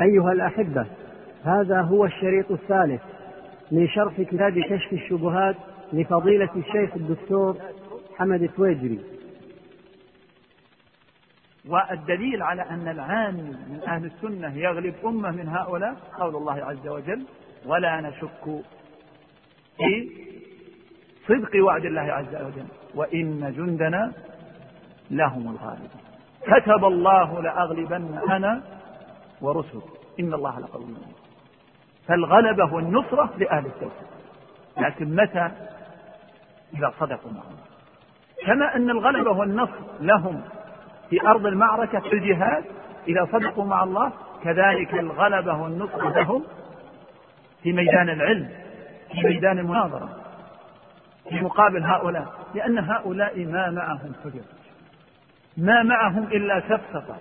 أيها الأحبة هذا هو الشريط الثالث من شرح كتاب كشف الشبهات لفضيلة الشيخ الدكتور حمد تويجري والدليل على أن العامي من أهل السنة يغلب أمة من هؤلاء قول الله عز وجل ولا نشك في صدق وعد الله عز وجل وإن جندنا لهم الغالبون. كتب الله لأغلبن أنا ورسل. إن الله لقوي فالغلبة والنصرة لأهل التوحيد لكن متى؟ إذا صدقوا معهم كما أن الغلبة والنصر لهم في أرض المعركة في الجهاد إذا صدقوا مع الله كذلك الغلبة والنصر لهم في ميدان العلم في ميدان المناظرة في مقابل هؤلاء. لأن هؤلاء ما معهم حجج. ما معهم إلا سفسطة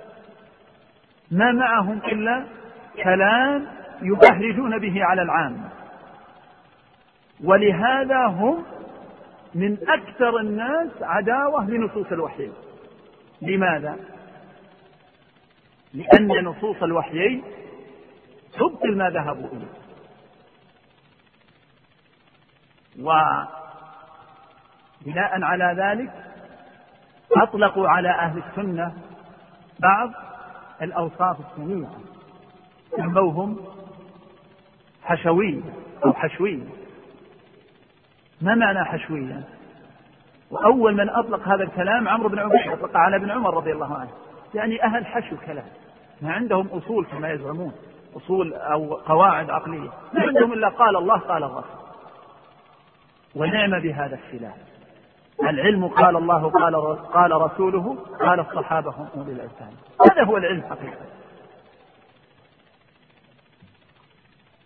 ما معهم إلا كلام يبهرجون به على العامة ولهذا هم من أكثر الناس عداوة لنصوص الوحيين لماذا؟ لأن نصوص الوحيين تبطل ما ذهبوا إليه. وبناء على ذلك أطلقوا على أهل السنة بعض الأوصاف السميعة سموهم حشوية أو حشوية. ما معنى حشوية؟ وأول من أطلق هذا الكلام عمرو بن عبيد أطلق على ابن عمر رضي الله عنه. يعني أهل حشو كلام. ما عندهم أصول كما يزعمون. أصول أو قواعد عقلية. ما عندهم إلا قال الله قال الرسول. ونعم بهذا السلاح. العلم قال الله قال قال رسوله قال الصحابة هم أولي الألباب هذا هو العلم حقيقة.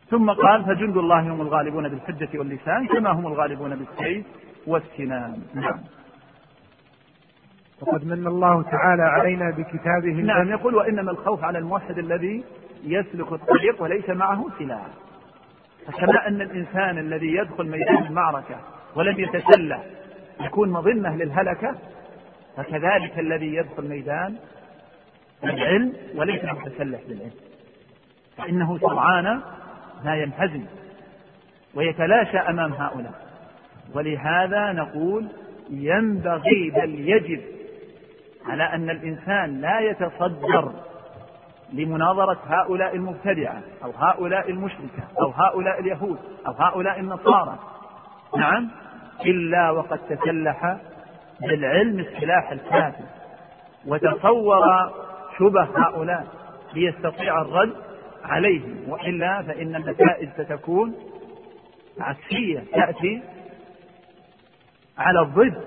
ثم قال فجند الله هم الغالبون بالحجة واللسان كما هم الغالبون بالسيف والسنان. نعم. وقد من الله تعالى علينا بكتابه نعم يقول وإنما الخوف على الموحد الذي يسلك الطريق وليس معه سلاح. فكما أن الإنسان الذي يدخل ميدان المعركة ولم يتسلح يكون مظنة للهلكة فكذلك الذي يدخل ميدان العلم وليس متسلح بالعلم فإنه سرعان ما ينهزم ويتلاشى أمام هؤلاء. ولهذا نقول ينبغي بل يجب على أن الإنسان لا يتصدر لمناظرة هؤلاء المبتدعة أو هؤلاء المشركة أو هؤلاء اليهود أو هؤلاء النصارى. نعم؟ إلا وقد تسلح بالعلم السلاح الكافي وتصور شبه هؤلاء ليستطيع الرد عليهم وإلا فإن النتائج ستكون عكسية تأتي على الضد.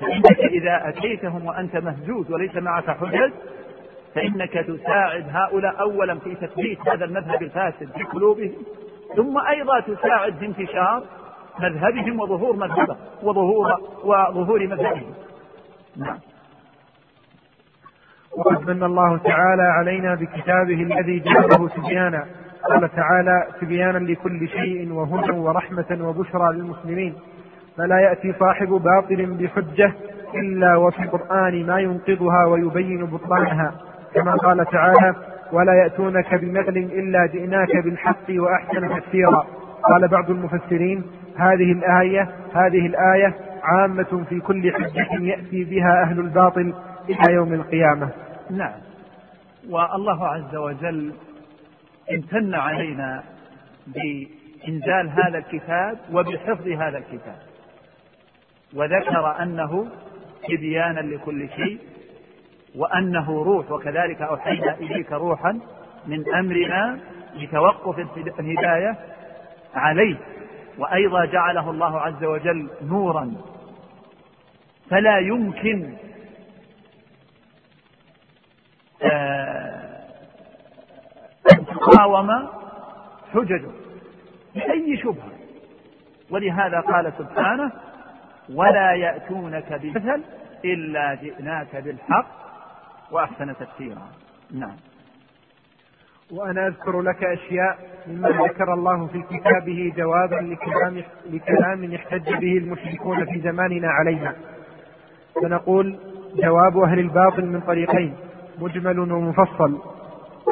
فإنك إذا أتيتهم وأنت مهزوز وليس معك حجج فإنك تساعد هؤلاء أولا في تثبيت هذا المذهب الفاسد في قلوبهم ثم أيضا تساعد في انتشار مذهبهم وظهور مذهبه وظهور وظهور مذهبهم نعم. وقد من الله تعالى علينا بكتابه الذي جعله تبيانا قال تعالى تبيانا لكل شيء وهدى ورحمة وبشرى للمسلمين. فلا يأتي صاحب باطل بحجة إلا وفي القرآن ما ينقضها ويبين بطلانها. كما قال تعالى ولا يأتونك بمثل إلا جئناك بالحق وأحسن تفسيرا. قال بعض المفسرين هذه الآية هذه الآية عامة في كل حجة يأتي بها أهل الباطل إلى يوم القيامة. نعم. والله عز وجل امتن علينا بإنزال هذا الكتاب وبحفظ هذا الكتاب. وذكر أنه تبيانا لكل شيء وأنه روح وكذلك أوحينا إليك روحا من أمرنا لتوقف الهداية عليه. وأيضا جعله الله عز وجل نورا. فلا يمكن آه، أن تقاوم حججه بأي شبهة. ولهذا قال سبحانه ولا يأتونك بمثل إلا جئناك بالحق. وأحسن تفسيرا. نعم. وأنا أذكر لك أشياء مما ذكر الله في كتابه جوابا لكلام, لكلام احتج به المشركون في زماننا علينا. فنقول جواب أهل الباطل من طريقين مجمل ومفصل.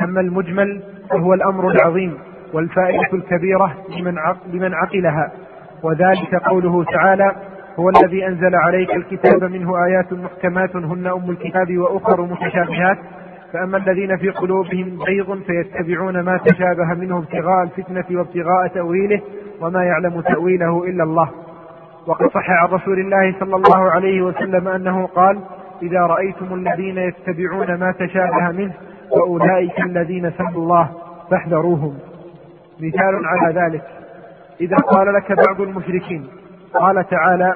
أما المجمل وهو الأمر العظيم والفائدة الكبيرة لمن لمن عقلها. وذلك قوله تعالى هو الذي أنزل عليك الكتاب منه آيات محكمات هن أم الكتاب وأخر متشابهات. فأما الذين في قلوبهم زيغ فيتبعون ما تشابه منه ابتغاء الفتنة وابتغاء تأويله وما يعلم تأويله إلا الله. وقد صح عن رسول الله صلى الله عليه وسلم أنه قال إذا رأيتم الذين يتبعون ما تشابه منه فأولئك الذين سموا الله فاحذروهم. مثال على ذلك إذا قال لك بعض المشركين قال تعالى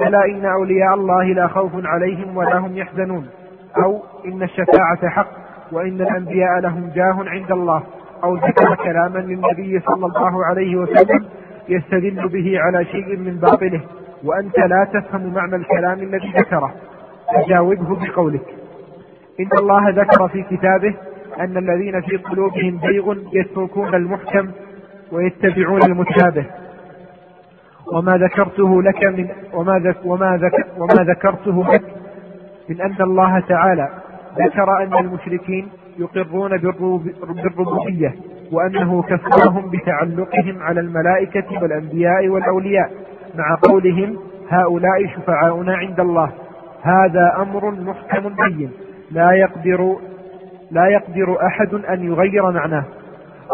ألا إن أولياء الله لا خوف عليهم ولا هم يحزنون. أو إن الشفاعة حق وإن الأنبياء لهم جاه عند الله أو ذكر كلاما للنبي صلى الله عليه وسلم يستدل به على شيء من باطله وأنت لا تفهم معنى الكلام الذي ذكره. فجاوبه بقولك. إن الله ذكر في كتابه أن الذين في قلوبهم زيغ يتركون المحكم ويتبعون المتشابه وما ذكرته لك من وما ذك وما ذك وما ذكرته لك من أن الله تعالى ذكر أن المشركين يقرون بالربوبية وأنه كفرهم بتعلقهم على الملائكة والأنبياء والأولياء مع قولهم هؤلاء شفعاؤنا عند الله. هذا أمر محكم بين. لا يقدر لا يقدر أحد أن يغير معناه.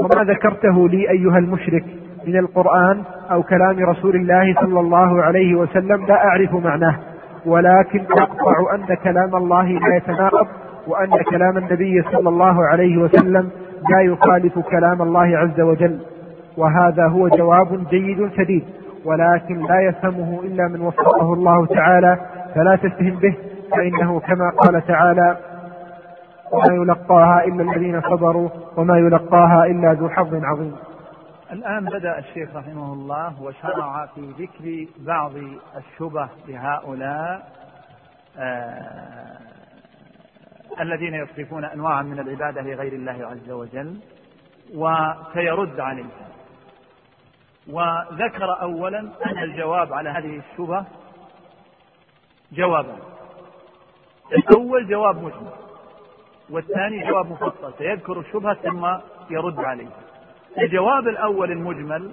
وما ذكرته لي أيها المشرك من القرآن أو كلام رسول الله صلى الله عليه وسلم لا أعرف معناه. ولكن أقطع أن كلام الله لا يتناقض وأن كلام النبي صلى الله عليه وسلم لا يخالف كلام الله عز وجل. وهذا هو جواب جيد سديد ولكن لا يفهمه إلا من وفقه الله تعالى فلا تستهم به فإنه كما قال تعالى وما يلقاها إلا الذين صبروا وما يلقاها إلا ذو حظ عظيم. الآن بدأ الشيخ رحمه الله وشرع في ذكر بعض الشبه لهؤلاء آه الذين يصرفون أنواعا من العبادة لغير الله عز وجل وسيرد عليهم. وذكر أولا أن الجواب على هذه الشبه جوابان الأول جواب مجمل والثاني جواب مفصل. سيذكر الشبهة ثم يرد عليه. الجواب الأول المجمل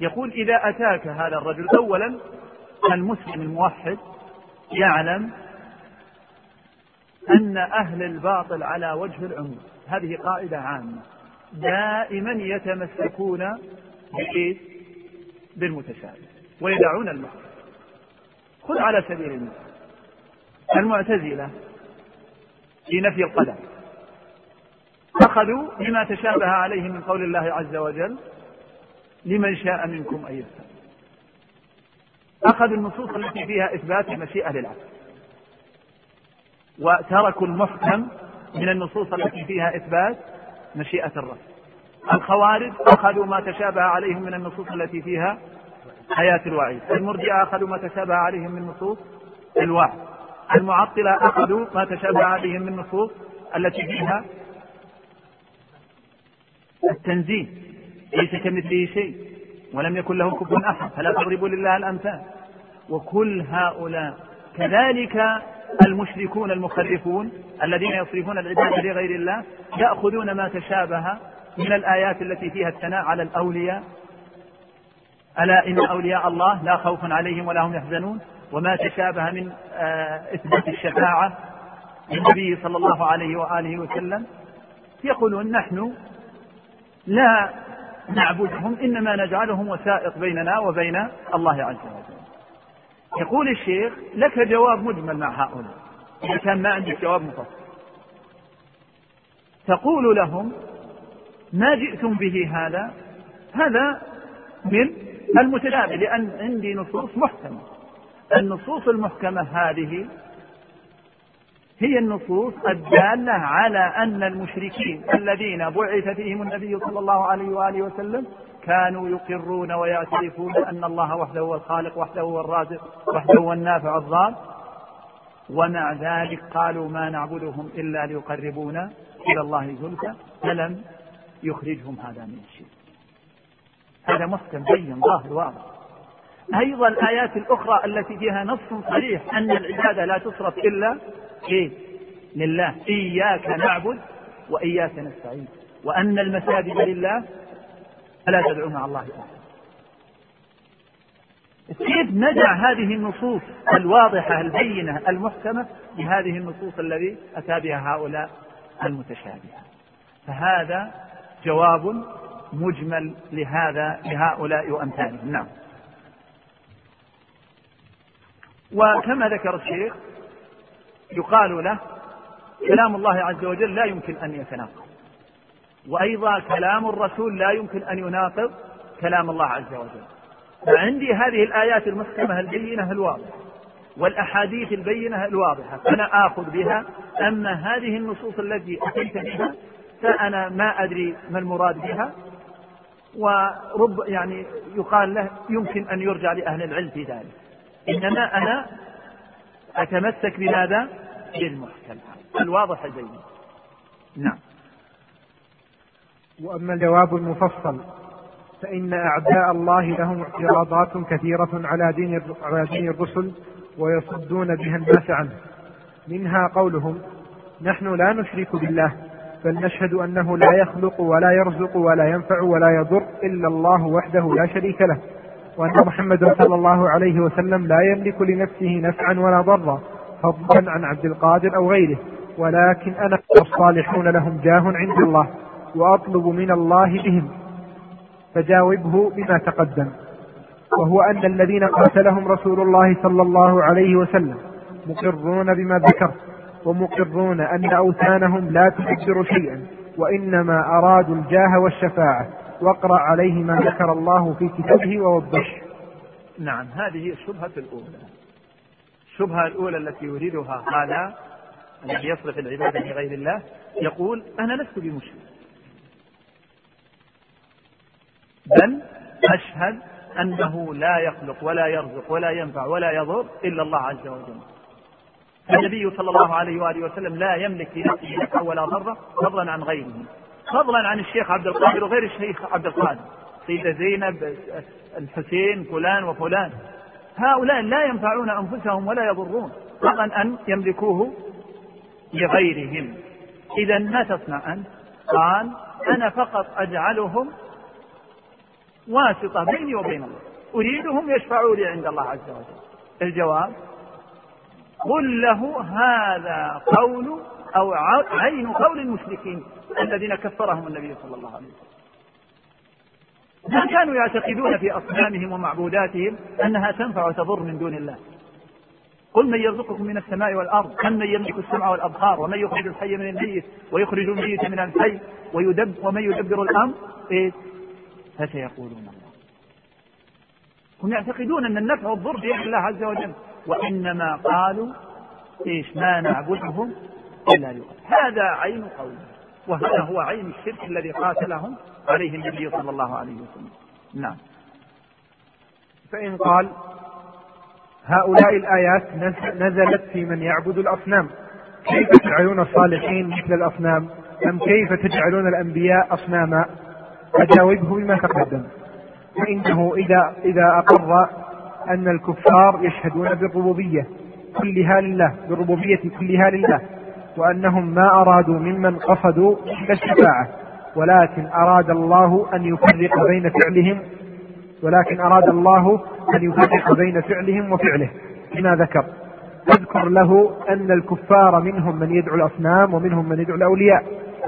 يقول إذا أتاك هذا الرجل أولا المسلم الموحد يعلم أن أهل الباطل على وجه العموم. هذه قاعدة عامة. دائما يتمسكون بإيه؟ بالمتشابه ويدعون المحكم خذ على سبيل المثال المعتزلة في نفي القدر أخذوا بما تشابه عليه من قول الله عز وجل لمن شاء منكم أن يستقيم أخذوا النصوص التي فيها إثبات المشيئة للعبد. وتركوا المحكم من النصوص التي فيها إثبات مشيئة الرب. الخوارج أخذوا ما تشابه عليهم من النصوص التي فيها حياة الوعيد. المرجئة أخذوا ما تشابه عليهم من نصوص الوعد. المعطلة أخذوا ما تشابه عليهم من نصوص التي فيها التنزيه ليس كمثله شيء. ولم يكن له كفوا أحد. فلا تضربوا لله الأمثال. وكل هؤلاء. كذلك المشركون المخرفون الذين يصرفون العبادة لغير الله يأخذون ما تشابه من الآيات التي فيها الثناء على الأولياء. ألا إن أولياء الله لا خوف عليهم ولا هم يحزنون. وما تشابه من آه، إثبات الشفاعة للنبي صلى الله عليه وآله وسلم. يقولون نحن لا نعبدهم إنما نجعلهم وسائط بيننا وبين الله عز وجل. يقول الشيخ لك جواب مجمل مع هؤلاء إذا كان ما عندك جواب مفصل. تقول لهم ما جئتم به هذا؟ هذا من المتشابه لأن عندي نصوص محكمة. النصوص المحكمة هذه هي النصوص الدالة على أن المشركين الذين بعث فيهم النبي صلى الله عليه وآله وسلم كانوا يقرون ويعترفون أن الله وحده هو الخالق وحده هو الرازق وحده هو النافع الضار. ومع ذلك قالوا ما نعبدهم إلا ليقربونا إلى الله زلفى فلم يخرجهم هذا من الشرك. هذا محكم بين ظاهر واضح أيضا الآيات الأخرى التي فيها نص صريح أن العبادة لا تصرف إلا إيه؟ لله إياك نعبد وإياك نستعين. وأن المساجد لله فلا تدعوا مع الله أحد. كيف ندع هذه النصوص الواضحة البينة المحكمة بهذه النصوص الذي أتى بها هؤلاء المتشابهة فهذا جواب مجمل لهذا لهؤلاء وأمثالهم. نعم. وكما ذكر الشيخ يقال له كلام الله عز وجل لا يمكن أن يتناقض. وأيضا كلام الرسول لا يمكن أن يناقض كلام الله عز وجل. فعندي هذه الآيات المحكمة البينة الواضحة والأحاديث البينة الواضحة فأنا آخذ بها. أما هذه النصوص التي أتيت بها فأنا ما أدري ما المراد بها. ورب يعني يقال له يمكن أن يرجع لأهل العلم في ذلك. إنما أنا أتمسك بماذا؟ بالمحكم. الواضح البين نعم. وأما الجواب المفصل فإن أعداء الله لهم اعتراضات كثيرة على دين على دين الرسل ويصدون بها الناس عنه. منها قولهم نحن لا نشرك بالله بل نشهد أنه لا يخلق ولا يرزق ولا ينفع ولا يضر إلا الله وحده لا شريك له. وأن محمدا صلى الله عليه وسلم لا يملك لنفسه نفعا ولا ضرا فضلا عن عبد القادر أو غيره. ولكن أنا والصالحون لهم جاه عند الله وأطلب من الله بهم فجاوبه بما تقدم. وهو أن الذين قاتلهم رسول الله صلى الله عليه وسلم مقرون بما ذكر ومقرون أن أوثانهم لا تدبر شيئا وإنما أرادوا الجاه والشفاعة. واقرأ عليه ما ذكر الله في كتابه ووضح نعم هذه الشبهة الأولى. الشبهة الأولى التي يريدها هذا الذي يصرف العبادة لغير الله يقول أنا لست بمشرك. بل أشهد أنه لا يخلق ولا يرزق ولا ينفع ولا يضر إلا الله عز وجل. النبي صلى الله عليه وآله وسلم لا يملك لنفسه نفعا ولا ضرا فضلا عن غيره. فضلا عن الشيخ عبد القادر وغير الشيخ عبد القادر. سيدة زينب الحسين فلان وفلان. هؤلاء لا ينفعون أنفسهم ولا يضرون فضلا أن يملكوه لغيرهم. إذا ما تصنع أنت؟ قال أنا فقط أجعلهم واسطة بيني وبين الله. أريدهم يشفعوا لي عند الله عز وجل. الجواب قل له هذا قول أو عين قول المشركين الذين كفرهم النبي صلى الله عليه وسلم. ما كانوا يعتقدون في أصنامهم ومعبوداتهم أنها تنفع وتضر من دون الله. قل من يرزقكم من السماء والأرض من يملك السمع والأبصار ومن يخرج الحي من الميت ويخرج الميت من الحي ويدب ومن يدبر الأمر؟ إيه؟ فسيقولون الله. هم يعتقدون أن النفع والضر بيد الله عز وجل. وإنما قالوا إيش ما نعبدهم إلا لله. هذا عين قوله وهذا هو عين الشرك الذي قاتلهم عليه النبي صلى الله عليه وسلم. نعم. فإن قال هؤلاء الآيات نزلت في من يعبد الأصنام. كيف تجعلون الصالحين مثل الأصنام؟ أم كيف تجعلون الأنبياء أصناما؟ أجاوبه بما تقدم. فإنه إذا إذا أقر أن الكفار يشهدون بالربوبية كلها لله بالربوبية كلها لله وأنهم ما أرادوا ممن قصدوا إلا الشفاعة ولكن أراد الله أن يفرق بين فعلهم ولكن أراد الله أن يفرق بين فعلهم وفعله. بما ذكر أذكر له أن الكفار منهم من يدعو الأصنام ومنهم من يدعو الأولياء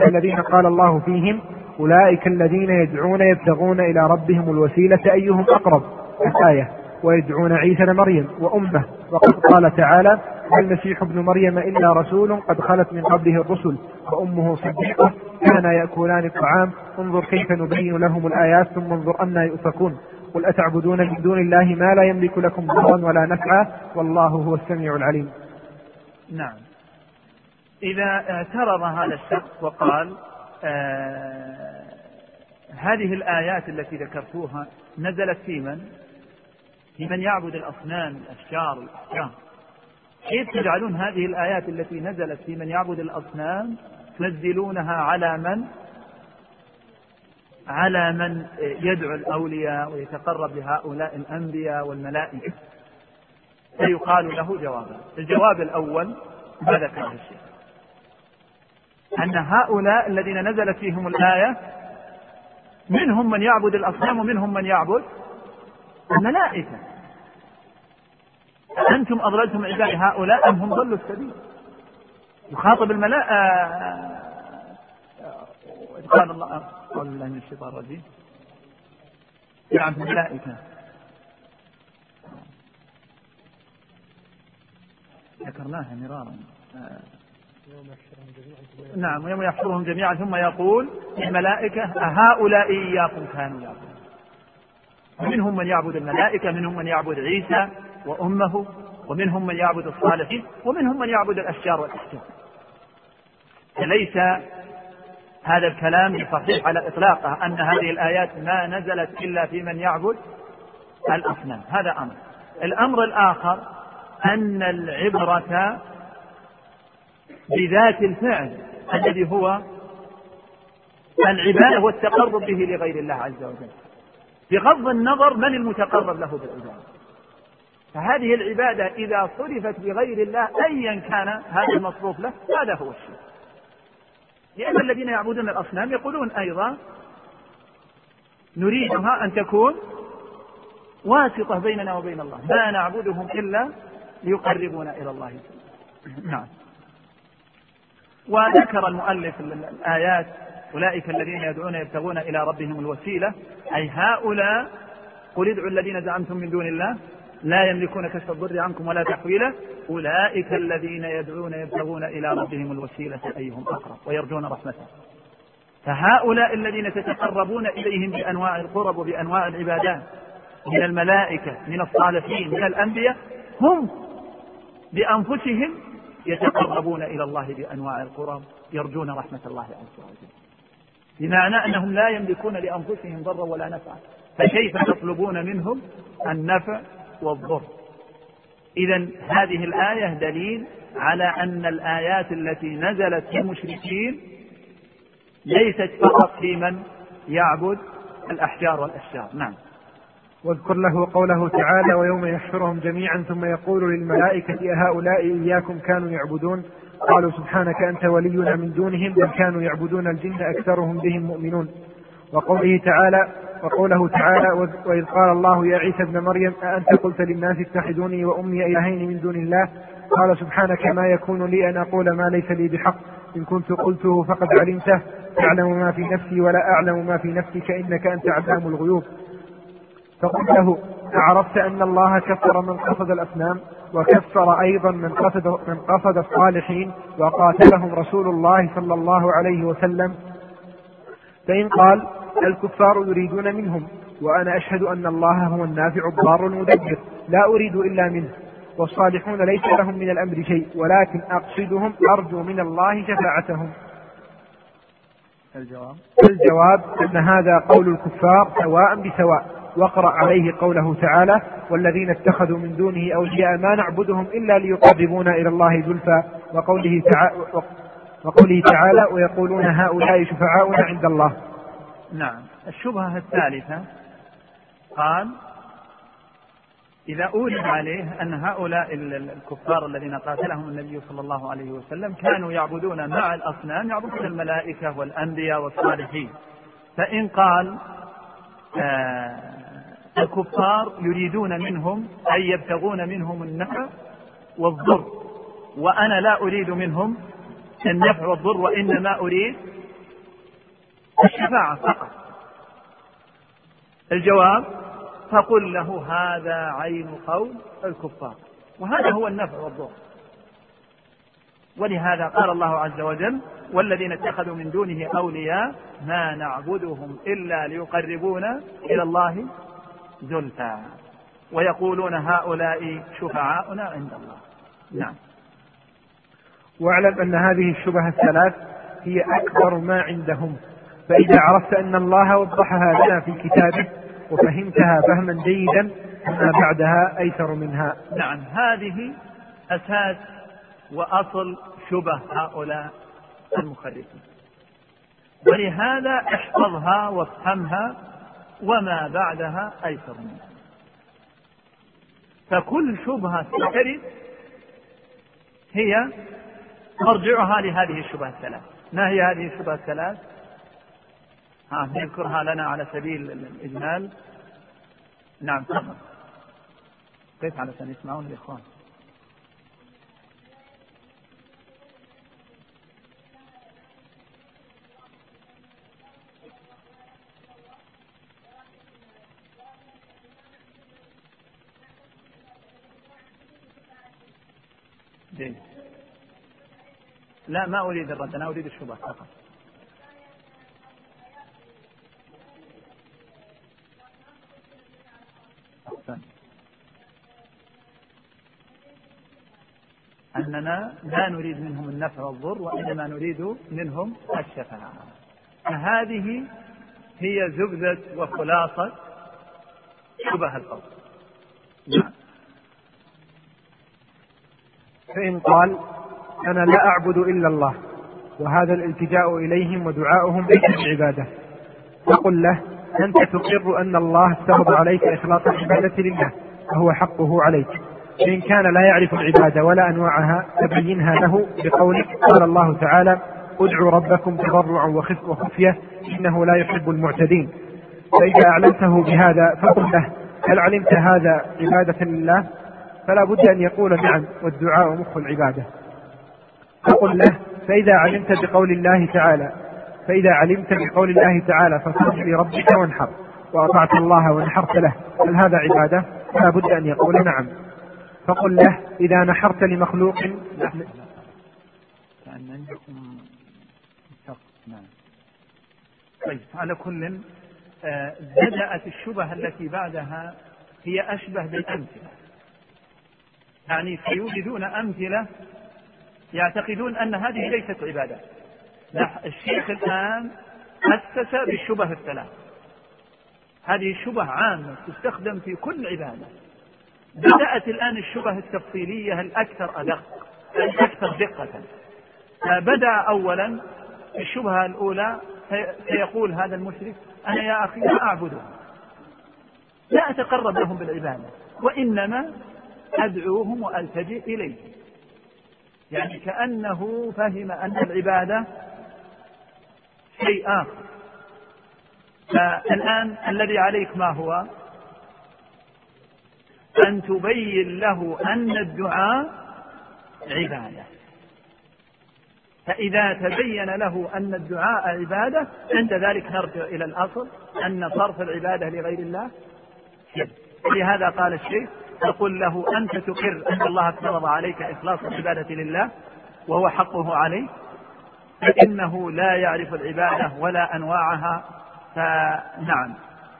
الذين قال الله فيهم أولئك الذين يدعون يبتغون إلى ربهم الوسيلة أيهم أقرب؟ الآية. ويدعون عيسى مريم وأمه. وقد قال تعالى المسيح ابن مريم إلا رسول قد خلت من قبله الرسل وأمه صديقة كانا يأكلان الطعام انظر كيف نبين لهم الآيات ثم انظر أنا يؤفكون. قل أتعبدون من دون الله ما لا يملك لكم ضرا ولا نفعا؟ والله هو السميع العليم. نعم. إذا اعترض هذا الشخص وقال آه هذه الآيات التي ذكرتوها نزلت في من؟ في من يعبد الأصنام الأشجار الأحجام كيف تجعلون هذه الآيات التي نزلت في من يعبد الأصنام تنزلونها على من؟ على من يدعو الأولياء ويتقرب لهؤلاء الأنبياء والملائكة. فيقال له جوابا الجواب الأول ما ذكره الشيخ أن هؤلاء الذين نزلت فيهم الآية منهم من يعبد الأصنام ومنهم من يعبد الملائكة. أنتم أضللتم عبادي هؤلاء أم هم ضلوا السبيل؟ يخاطب الملائكة قال الله أعوذ بالله من الشيطان الرجيم. نعم الملائكة. ذكرناها مرارا. نعم ويوم يحشرهم جميعا ثم يقول الملائكة أهؤلاء إياكم كانوا يعبدون. ومنهم من يعبد الملائكة منهم من يعبد عيسى وأمه ومنهم من يعبد الصالحين ومنهم من يعبد الأشجار والأحجار فليس هذا الكلام صحيح على إطلاقه أن هذه الآيات ما نزلت إلا في من يعبد الأصنام. هذا أمر. الأمر الآخر أن العبرة بذات الفعل الذي هو العبادة والتقرب به لغير الله عز وجل. بغض النظر من المتقرب له بالعبادة. فهذه العبادة إذا صرفت لغير الله أيا كان هذا المصروف له هذا هو الشيء لأن الذين يعبدون الأصنام يقولون أيضا نريدها أن تكون واسطة بيننا وبين الله. ما نعبدهم إلا ليقربونا إلى الله. نعم. وذكر المؤلف الآيات أولئك الذين يدعون يبتغون إلى ربهم الوسيلة. أي هؤلاء قل ادعوا الذين زعمتم من دون الله لا يملكون كشف الضر عنكم ولا تحويله. أولئك الذين يدعون يبتغون إلى ربهم الوسيلة أيهم أقرب ويرجون رحمته. فهؤلاء الذين تتقربون إليهم بأنواع القرب وبأنواع العبادات من الملائكة من الصالحين من الأنبياء هم بأنفسهم يتقربون إلى الله بأنواع القرب يرجون رحمة الله عز وجل. بمعنى أنهم لا يملكون لأنفسهم ضرا ولا نفعا. فكيف تطلبون منهم النفع والضر؟ إذا هذه الآية دليل على أن الآيات التي نزلت في المشركين ليست فقط في من يعبد الأحجار والأشجار. نعم. واذكر له قوله تعالى ويوم يحشرهم جميعا ثم يقول للملائكة أهؤلاء إياكم كانوا يعبدون؟ قالوا سبحانك أنت ولينا من دونهم بل كانوا يعبدون الجن أكثرهم بهم مؤمنون. وقوله تعالى وقوله تعالى وإذ قال الله يا عيسى ابن مريم أأنت قلت للناس اتخذوني وأمي إلهين من دون الله؟ قال سبحانك ما يكون لي أن أقول ما ليس لي بحق. إن كنت قلته فقد علمته. تعلم ما في نفسي ولا أعلم ما في نفسك إنك أنت علام الغيوب. فقل له أعرفت أن الله كفر من قصد الأصنام وكفر أيضا من قصد من قصد الصالحين وقاتلهم رسول الله صلى الله عليه وسلم. فإن قال الكفار يريدون منهم وأنا أشهد أن الله هو النافع الضار المدبر لا أريد إلا منه. والصالحون ليس لهم من الأمر شيء ولكن أقصدهم أرجو من الله شفاعتهم. الجواب؟ الجواب أن هذا قول الكفار سواء بسواء. واقرأ عليه قوله تعالى والذين اتخذوا من دونه أولياء ما نعبدهم إلا ليقربونا إلى الله زلفى. وقوله تعالى وقوله تعالى ويقولون هؤلاء شفعاؤنا عند الله. نعم. الشبهة الثالثة قال إذا أورد عليه أن هؤلاء الكفار الذين قاتلهم النبي صلى الله عليه وسلم كانوا يعبدون مع الأصنام يعبدون الملائكة والأنبياء والصالحين. فإن قال آه الكفار يريدون منهم أي يبتغون منهم النفع والضر. وأنا لا أريد منهم النفع والضر وإنما أريد الشفاعة فقط. الجواب فقل له هذا عين قول الكفار. وهذا هو النفع والضر. ولهذا قال الله عز وجل والذين اتخذوا من دونه أولياء ما نعبدهم إلا ليقربونا إلى الله زلفى ويقولون هؤلاء شفعاؤنا عند الله. نعم. واعلم أن هذه الشبه الثلاث هي أكبر ما عندهم. فإذا عرفت أن الله وضحها لنا في كتابه وفهمتها فهما جيدا فما بعدها أيسر منها. نعم. هذه أساس وأصل شبه هؤلاء المخرفين ولهذا احفظها وافهمها وما بعدها أيسر منها فكل شبهة ترد هي مرجعها لهذه الشبهة الثلاث. ما هي هذه الشبهة الثلاث؟ ها نذكرها لنا على سبيل الإجمال. نعم تفضل. كيف علشان يسمعون الإخوان جيد لا ما أريد الرد أنا أريد الشبهة فقط. أننا لا نريد منهم النفع والضر وإنما نريد منهم الشفاعة. فهذه هي زبدة وخلاصة شبه القول. نعم. فإن قال أنا لا أعبد إلا الله وهذا الالتجاء إليهم ودعاؤهم ليس بعبادة. فقل له أنت تقر أن الله افترض عليك إخلاص العبادة لله وهو حقه عليك. فإن كان لا يعرف العبادة ولا أنواعها فبينها له بقولك قال الله تعالى ادعوا ربكم تضرعا وخفية إنه لا يحب المعتدين. فإذا أعلمته بهذا فقل له هل علمت هذا عبادة لله؟ فلا بد أن يقول نعم والدعاء مخ العبادة. فقل له فإذا علمت بقول الله تعالى فإذا علمت بقول الله تعالى فصل لربك وانحر وأطعت الله وانحرت له. هل هذا عبادة؟ فلا بد أن يقول نعم. فقل له إذا نحرت لمخلوق كأن عندكم نعم. طيب على كل آه، بدأت الشبهة التي بعدها هي أشبه بالأمثلة. يعني سيوجدون أمثلة يعتقدون أن هذه ليست عبادة. الشيخ الآن أسس بالشبه الثلاث. هذه شبه عامة تستخدم في كل عبادة. بدأت الآن الشبه التفصيلية الأكثر أدق الأكثر دقة. بدأ أولا الشبهة الأولى سيقول هذا المشرك أنا يا أخي لا أعبدهم. لا أتقرب لهم بالعبادة وإنما أدعوهم وألتجئ إليهم يعني كأنه فهم أن العبادة شيء آخر فالآن الذي عليك ما هو؟ أن تبين له أن الدعاء عبادة. فإذا تبين له أن الدعاء عبادة عند ذلك نرجع إلى الأصل أن صرف العبادة لغير الله لهذا قال الشيخ تقول له أنت تقر أن الله افترض عليك إخلاص العبادة لله وهو حقه عليك فإنه لا يعرف العبادة ولا أنواعها. فنعم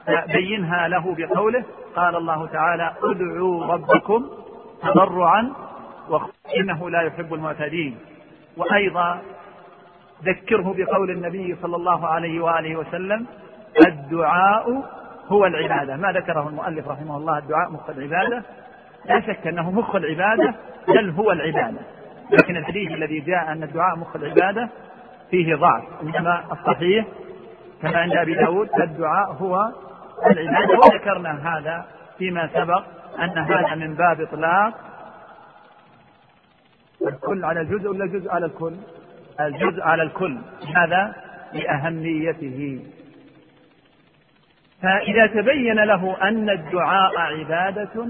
فبينها له بقوله قال الله تعالى ادعوا ربكم تضرعا إنه لا يحب المعتدين. وأيضا ذكره بقول النبي صلى الله عليه وآله وسلم الدعاء هو العبادة. ما ذكره المؤلف رحمه الله الدعاء مخ العبادة. لا شك أنه مخ العبادة بل هو العبادة. لكن الحديث الذي جاء أن الدعاء مخ العبادة فيه ضعف إنما الصحيح كما عند أبي داود الدعاء هو العبادة. وذكرنا هذا فيما سبق أن هذا من باب إطلاق الكل على الجزء ولا الجزء على الكل؟ الجزء على الكل. هذا لأهميته. فإذا تبين له أن الدعاء عبادة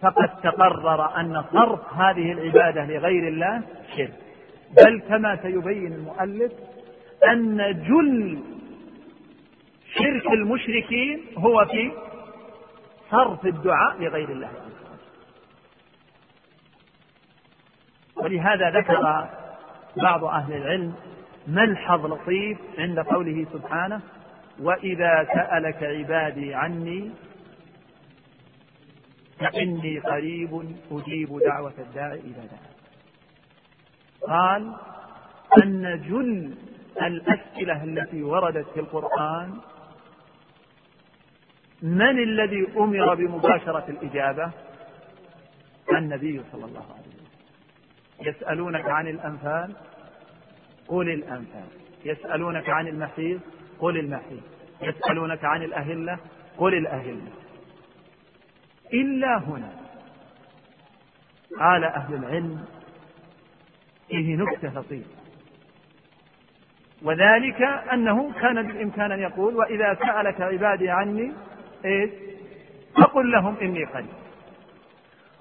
فقد تقرر أن صرف هذه العبادة لغير الله شرك. بل كما سيبين المؤلف أن جل شرك المشركين هو في صرف الدعاء لغير الله. ولهذا ذكر بعض أهل العلم ملحظ لطيف عند قوله سبحانه وإذا سألك عبادي عني فإني قريب أجيب دعوة الداعي إذا دعا قال أن جل الأسئلة التي وردت في القرآن من الذي أمر بمباشرة الإجابة؟ النبي صلى الله عليه وسلم. يسألونك عن الأنفال؟ قل الأنفال. يسألونك عن المحيض؟ قل المحيض يسألونك عن الأهلة قل الأهلة. إلا هنا. قال أهل العلم فيه نكتة لطيفة وذلك أنه كان بالإمكان أن يقول وإذا سألك عبادي عني إيش فقل لهم إني قريب.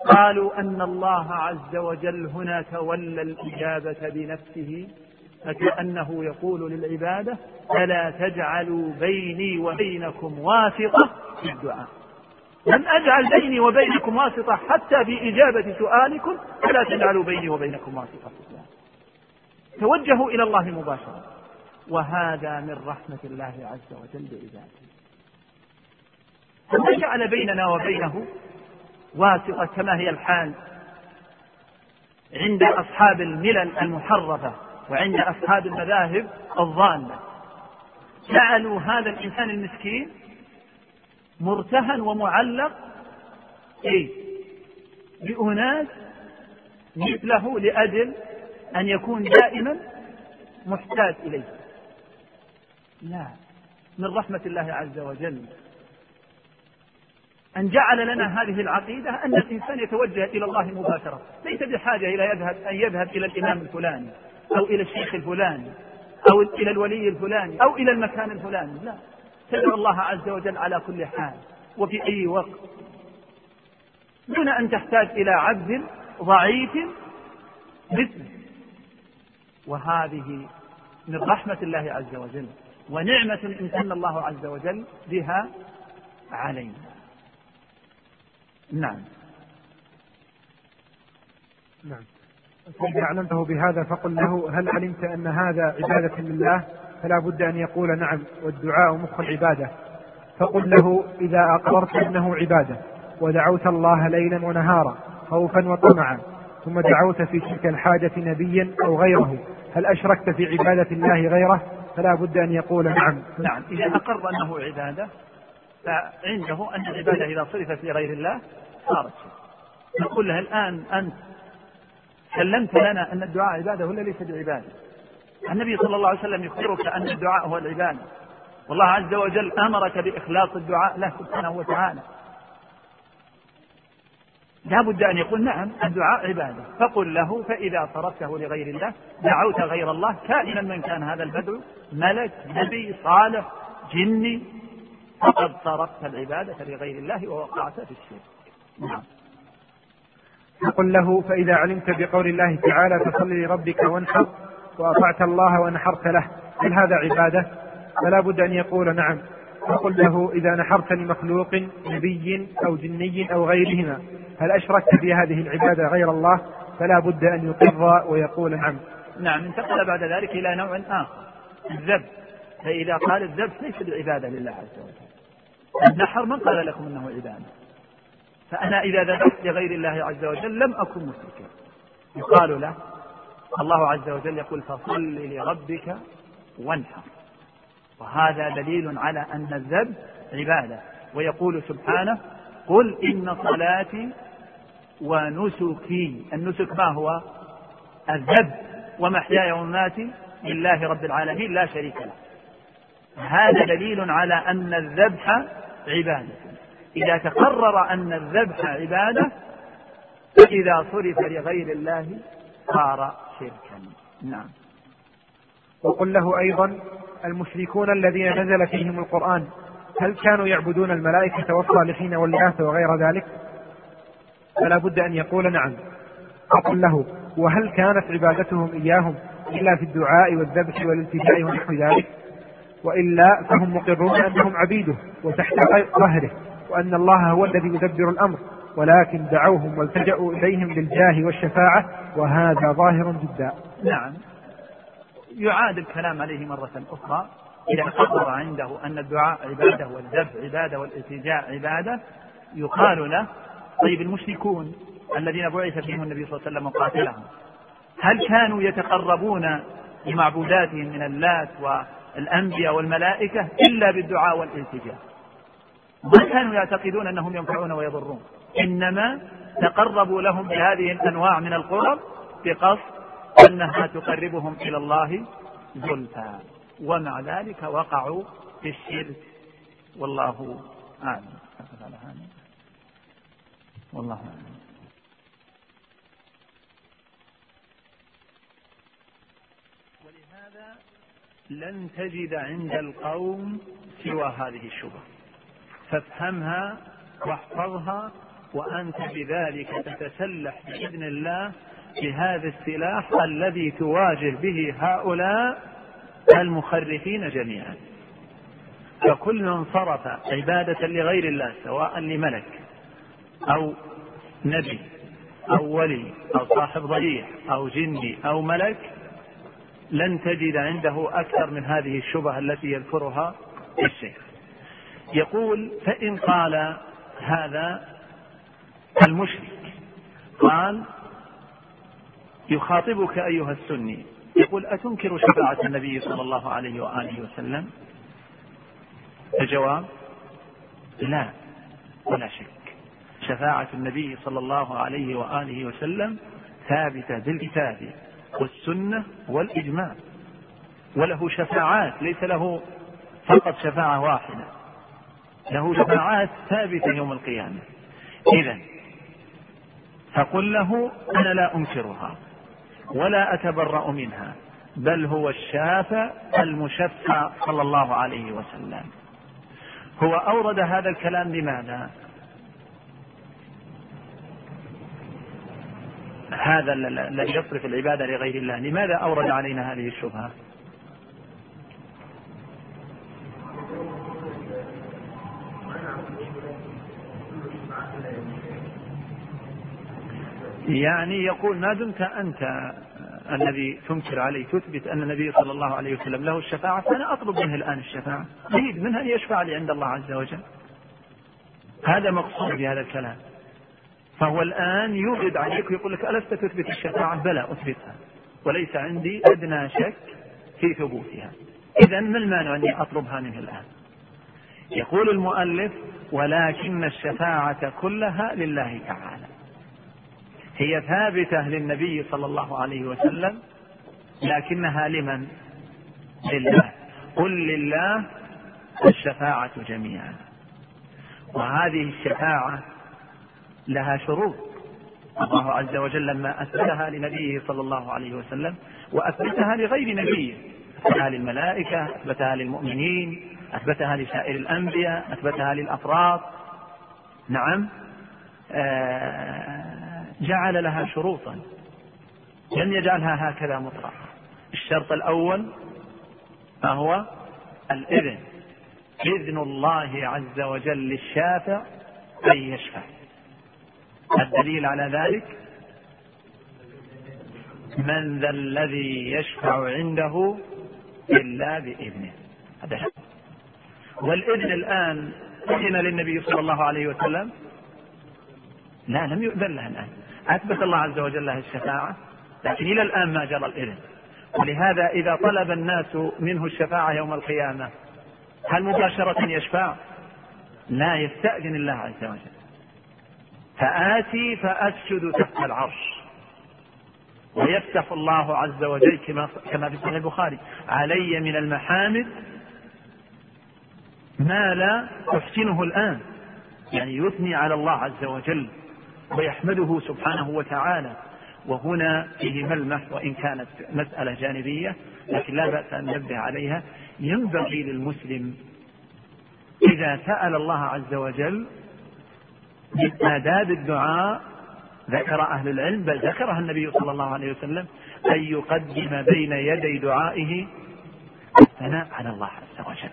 قالوا أن الله عز وجل هنا تولى الإجابة بنفسه فكأنه يقول للعبادة فلا تجعلوا بيني وبينكم واسطة في الدعاء. لم أجعل بيني وبينكم واسطة حتى في إجابة سؤالكم فلا تجعلوا بيني وبينكم واسطة في الدعاء. توجهوا إلى الله مباشرة. وهذا من رحمة الله عز وجل بعباده فما جعل بيننا وبينه واسطة كما هي الحال عند أصحاب الملل المحرفة وعند أصحاب المذاهب الضالة جعلوا هذا الإنسان المسكين مرتهن ومعلق إيه؟ بأناس مثله لأجل أن يكون دائما محتاج إليه. لا من رحمة الله عز وجل. أن جعل لنا هذه العقيدة أن الإنسان يتوجه إلى الله مباشرة. ليس بحاجة إلى يذهب أن يذهب إلى الإمام الفلاني. أو إلى الشيخ الفلاني أو إلى الولي الفلاني أو إلى المكان الفلاني لا. تدعو الله عز وجل على كل حال وفي أي وقت. دون أن تحتاج إلى عبد ضعيف مثله وهذه من رحمة الله عز وجل ونعمة امتن الله عز وجل بها علينا. نعم. نعم. فإذا أعلمته بهذا فقل له هل علمت أن هذا عبادة لله؟ فلا بد أن يقول نعم والدعاء مخ العبادة. فقل له إذا أقررت أنه عبادة ودعوت الله ليلا ونهارا خوفا وطمعا ثم دعوت في تلك الحاجة نبيا أو غيره هل أشركت في عبادة الله غيره؟ فلا بد أن يقول نعم. نعم إذا أقر أنه عبادة فعنده أن العبادة إذا صرفت لغير الله صارت نقول له الآن أنت سلمت لنا أن الدعاء عبادة ولا ليس بعبادة؟ النبي صلى الله عليه وسلم يخبرك أن الدعاء هو العبادة. والله عز وجل أمرك بإخلاص الدعاء له سبحانه وتعالى. لا بد أن يقول نعم الدعاء عبادة. فقل له فإذا صرفته لغير الله دعوت غير الله كائنا من كان هذا البدو ملك نبي صالح جني فقد صرفت العبادة لغير الله ووقعت في الشرك. نعم. فقل له فإذا علمت بقول الله تعالى فصل لربك وانحر وأطعت الله ونحرت له. هل هذا عبادة؟ فلا بد أن يقول نعم. فقل له إذا نحرت لمخلوق نبي أو جني أو غيرهما هل أشركت في هذه العبادة غير الله؟ فلا بد أن يقر ويقول نعم. نعم انتقل بعد ذلك إلى نوع آخر الذبح فإذا قال الذبح ليس بعبادة لله عز وجل. النحر من قال لكم أنه عبادة؟ فأنا إذا ذبحت لغير الله عز وجل لم أكن مشركا. يقال له الله عز وجل يقول فصل لربك وانحر. وهذا دليل على أن الذبح عبادة. ويقول سبحانه قل إن صلاتي ونسكي. النسك ما هو؟ الذبح. ومحياي ومماتي لله رب العالمين لا شريك له. هذا دليل على أن الذبح عبادة. إذا تقرر أن الذبح عبادة فإذا صرف لغير الله صار شركا. نعم. وقل له أيضا المشركون الذين نزل فيهم القرآن هل كانوا يعبدون الملائكة والصالحين والإناث وغير ذلك؟ فلا بد أن يقول نعم. أقل له وهل كانت عبادتهم إياهم إلا في الدعاء والذبح والالتجاء ونحو ذلك؟ وإلا فهم مقرون أنهم عبيده وتحت ظهره. وأن الله هو الذي يدبر الأمر ولكن دعوهم والتجأوا إليهم بالجاه والشفاعة وهذا ظاهر جدا. نعم. يعاد الكلام عليه مرة أخرى إذا قرر عنده أن الدعاء عبادة والذبح عبادة والالتجاء عبادة يقال له طيب المشركون الذين بعث فيهم النبي صلى الله عليه وسلم وقاتلهم هل كانوا يتقربون لمعبوداتهم من اللات والأنبياء والملائكة إلا بالدعاء والالتجاء؟ ما كانوا يعتقدون أنهم ينفعون ويضرون. إنما تقربوا لهم بهذه الأنواع من القرب بقصد أنها تقربهم إلى الله زلفى. ومع ذلك وقعوا في الشرك. والله أعلم. والله أعلم. ولهذا لن تجد عند القوم سوى هذه الشبهة. فافهمها واحفظها وأنت بذلك تتسلح بإذن الله بهذا السلاح الذي تواجه به هؤلاء المخرفين جميعا. فكل من صرف عبادة لغير الله سواء لملك أو نبي أو ولي أو صاحب ضريح أو جندي أو ملك لن تجد عنده أكثر من هذه الشبهة التي يذكرها الشيخ. يقول فإن قال هذا المشرك قال يخاطبك أيها السني يقول أتنكر شفاعة النبي صلى الله عليه وآله وسلم؟ الجواب لا ولا شك. شفاعة النبي صلى الله عليه وآله وسلم ثابتة بالكتاب والسنة والإجماع وله شفاعات ليس له فقط شفاعة واحدة. له شفاعات ثابتة يوم القيامة. إذا فقل له أنا لا أنكرها ولا أتبرأ منها بل هو الشافع المشفع صلى الله عليه وسلم. هو أورد هذا الكلام لماذا؟ هذا الذي يصرف العبادة لغير الله لماذا أورد علينا هذه الشبهة؟ يعني يقول ما دمت أنت الذي تنكر عليه تثبت أن النبي صلى الله عليه وسلم له الشفاعة فأنا أطلب منه الآن الشفاعة. أريد منه أن يشفع لي عند الله عز وجل. هذا مقصود بهذا الكلام. فهو الآن يوجد عليك ويقول لك ألست تثبت الشفاعة؟ بلى أثبتها. وليس عندي أدنى شك في ثبوتها. إذا ما المانع أني أطلبها منه الآن؟ يقول المؤلف ولكن الشفاعة كلها لله تعالى. هي ثابتة للنبي صلى الله عليه وسلم لكنها لمن؟ لله. قل لله الشفاعة جميعا. وهذه الشفاعة لها شروط. الله عز وجل لما أثبتها لنبيه صلى الله عليه وسلم وأثبتها لغير نبيه. أثبتها للملائكة أثبتها للمؤمنين أثبتها لسائر الأنبياء أثبتها للأفراد. نعم. آه جعل لها شروطا. لم يجعلها هكذا مطلقة الشرط الأول ما هو؟ الإذن. إذن الله عز وجل للشافع أن يشفع. الدليل على ذلك؟ من ذا الذي يشفع عنده إلا بإذنه. هذا والإذن الآن أذن للنبي صلى الله عليه وسلم لا لم يؤذن له الآن. أثبت الله عز وجل له الشفاعة لكن إلى الآن ما جرى الإذن. ولهذا إذا طلب الناس منه الشفاعة يوم القيامة هل مباشرة يشفع؟ لا يستأذن الله عز وجل. فآتي فأسجد تحت العرش. ويفتح الله عز وجل كما كما في صحيح البخاري علي من المحامد ما لا أحسنه الآن. يعني يثني على الله عز وجل. ويحمده سبحانه وتعالى. وهنا فيه ملمح وإن كانت مسألة جانبية لكن لا بأس أن ننبه عليها. ينبغي للمسلم إذا سأل الله عز وجل من آداب الدعاء ذكر أهل العلم بل ذكرها النبي صلى الله عليه وسلم أن يقدم بين يدي دعائه الثناء على الله عز وجل.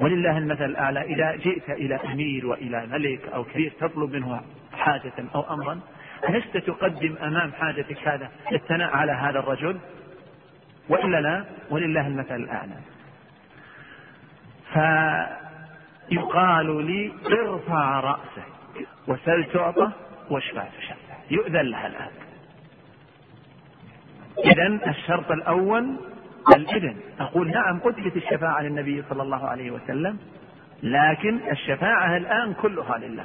ولله المثل الأعلى. إذا جئت إلى أمير وإلى ملك أو كبير تطلب منه حاجة أو أمرا ألست تقدم أمام حاجتك هذا الثناء على هذا الرجل؟ وإلا لا ولله المثل الأعلى. فيقال لي ارفع رأسك وسل تعطى واشفع تشفع. يؤذن لها الآن. إذا الشرط الأول الإذن أقول نعم أثبت الشفاعة للنبي صلى الله عليه وسلم لكن الشفاعة الآن كلها لله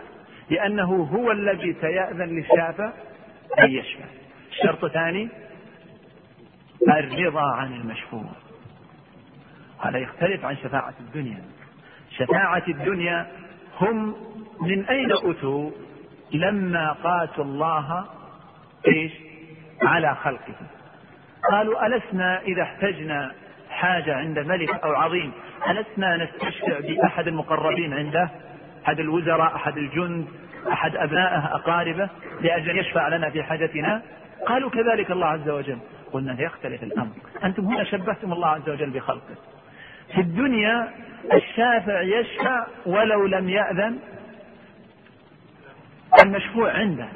لأنه هو الذي سيأذن للشافع أن يشفع. الشرط الثاني الرضا عن المشفوع. هذا يختلف عن شفاعة الدنيا. شفاعة الدنيا هم من أين أتوا لما قاتوا الله إيش؟ على خلقه قالوا ألسنا إذا احتجنا حاجة عند ملك أو عظيم؟ ألسنا نستشفع بأحد المقربين عنده؟ أحد الوزراء أحد الجند أحد أبنائه أقاربه لأجل يشفع لنا في حاجتنا؟ قالوا كذلك الله عز وجل. قلنا يختلف الأمر. أنتم هنا شبهتم الله عز وجل بخلقه. في الدنيا الشافع يشفع ولو لم يأذن. المشفوع عنده.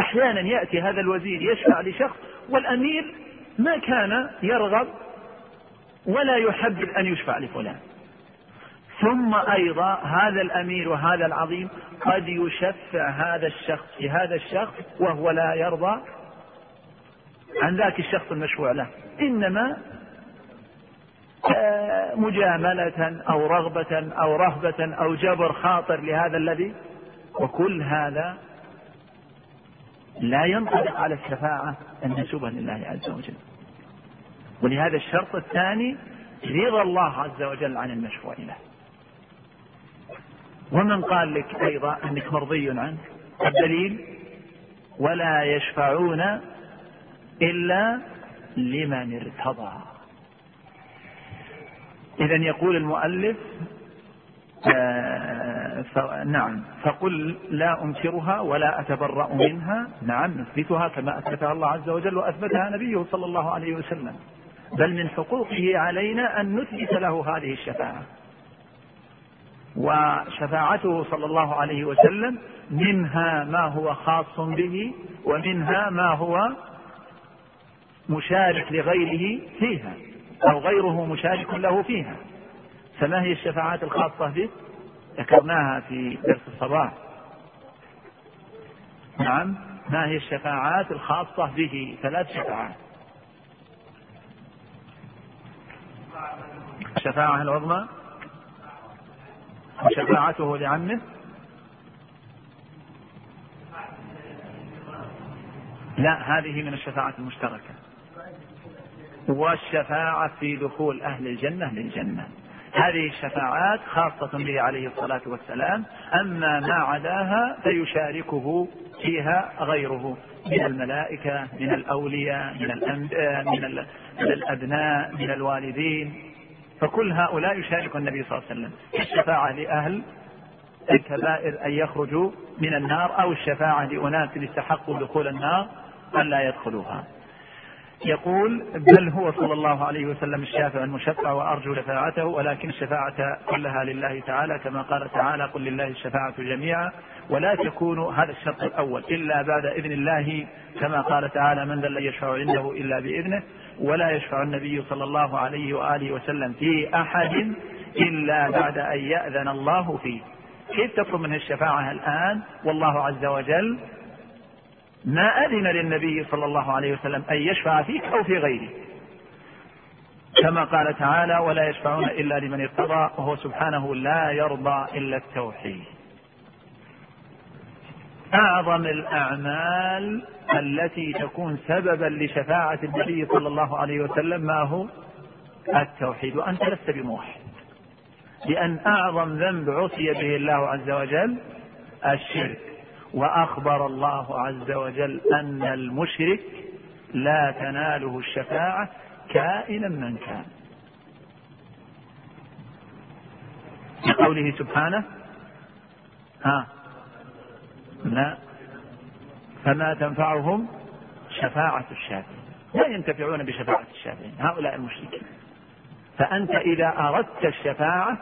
أحيانا يأتي هذا الوزير يشفع لشخص والأمير ما كان يرغب ولا يحبذ أن يشفع لفلان. ثم أيضا هذا الأمير وهذا العظيم قد يشفع هذا الشخص في هذا الشخص وهو لا يرضى عن ذاك الشخص المشفوع له. إنما آه، مجاملة أو رغبة أو رهبة أو جبر خاطر لهذا الذي وكل هذا لا ينطبق على الشفاعة المنسوبة لله عز وجل. ولهذا الشرط الثاني رضا الله عز وجل عن المشفوع له. ومن قال لك أيضا أنك مرضي عنه الدليل ولا يشفعون إلا لمن ارتضى. إذا يقول المؤلف آه نعم. فقل لا أنكرها ولا أتبرأ منها. نعم نثبتها كما أثبتها الله عز وجل وأثبتها نبيه صلى الله عليه وسلم. بل من حقوقه علينا أن نثبت له هذه الشفاعة. وشفاعته صلى الله عليه وسلم منها ما هو خاص به ومنها ما هو مشارك لغيره فيها أو غيره مشارك له فيها. فما هي الشفاعات الخاصة به ذكرناها في درس الصباح. نعم. ما هي الشفاعات الخاصة به؟ ثلاث شفاعات. الشفاعة العظمى وشفاعته لعمه. لا هذه من الشفاعة المشتركة. والشفاعة في دخول أهل الجنة للجنة. هذه الشفاعات خاصة به عليه الصلاة والسلام أما ما عداها فيشاركه فيها غيره من الملائكة من الأولياء من, من الأبناء من الوالدين. فكل هؤلاء يشارك النبي صلى الله عليه وسلم. الشفاعة لأهل الكبائر أن يخرجوا من النار أو الشفاعة لأناس استحقوا دخول النار أن لا يدخلوها. يقول بل هو صلى الله عليه وسلم الشافع المشفع وأرجو شفاعته ولكن الشفاعة كلها لله تعالى كما قال تعالى قل لله الشفاعة جميعا ولا تكون هذا الشرط الأول إلا بعد إذن الله كما قال تعالى من ذا الذي يشفع عنده إلا بإذنه ولا يشفع النبي صلى الله عليه وآله وسلم في أحد إلا بعد أن يأذن الله فيه. كيف تطلب منه الشفاعة الآن؟ والله عز وجل ما أذن للنبي صلى الله عليه وسلم أن يشفع فيك أو في غيره كما قال تعالى ولا يشفعون إلا لمن ارتضى وهو سبحانه لا يرضى إلا التوحيد أعظم الأعمال التي تكون سببا لشفاعة النبي صلى الله عليه وسلم ما هو؟ التوحيد. وأنت لست بموحد. لأن أعظم ذنب عصي به الله عز وجل الشرك. وأخبر الله عز وجل أن المشرك لا تناله الشفاعة كائنا من كان. قوله سبحانه ها لا فما تنفعهم شفاعة الشافعين. لا ينتفعون بشفاعة الشافعين هؤلاء المشركين. فأنت إذا أردت الشفاعة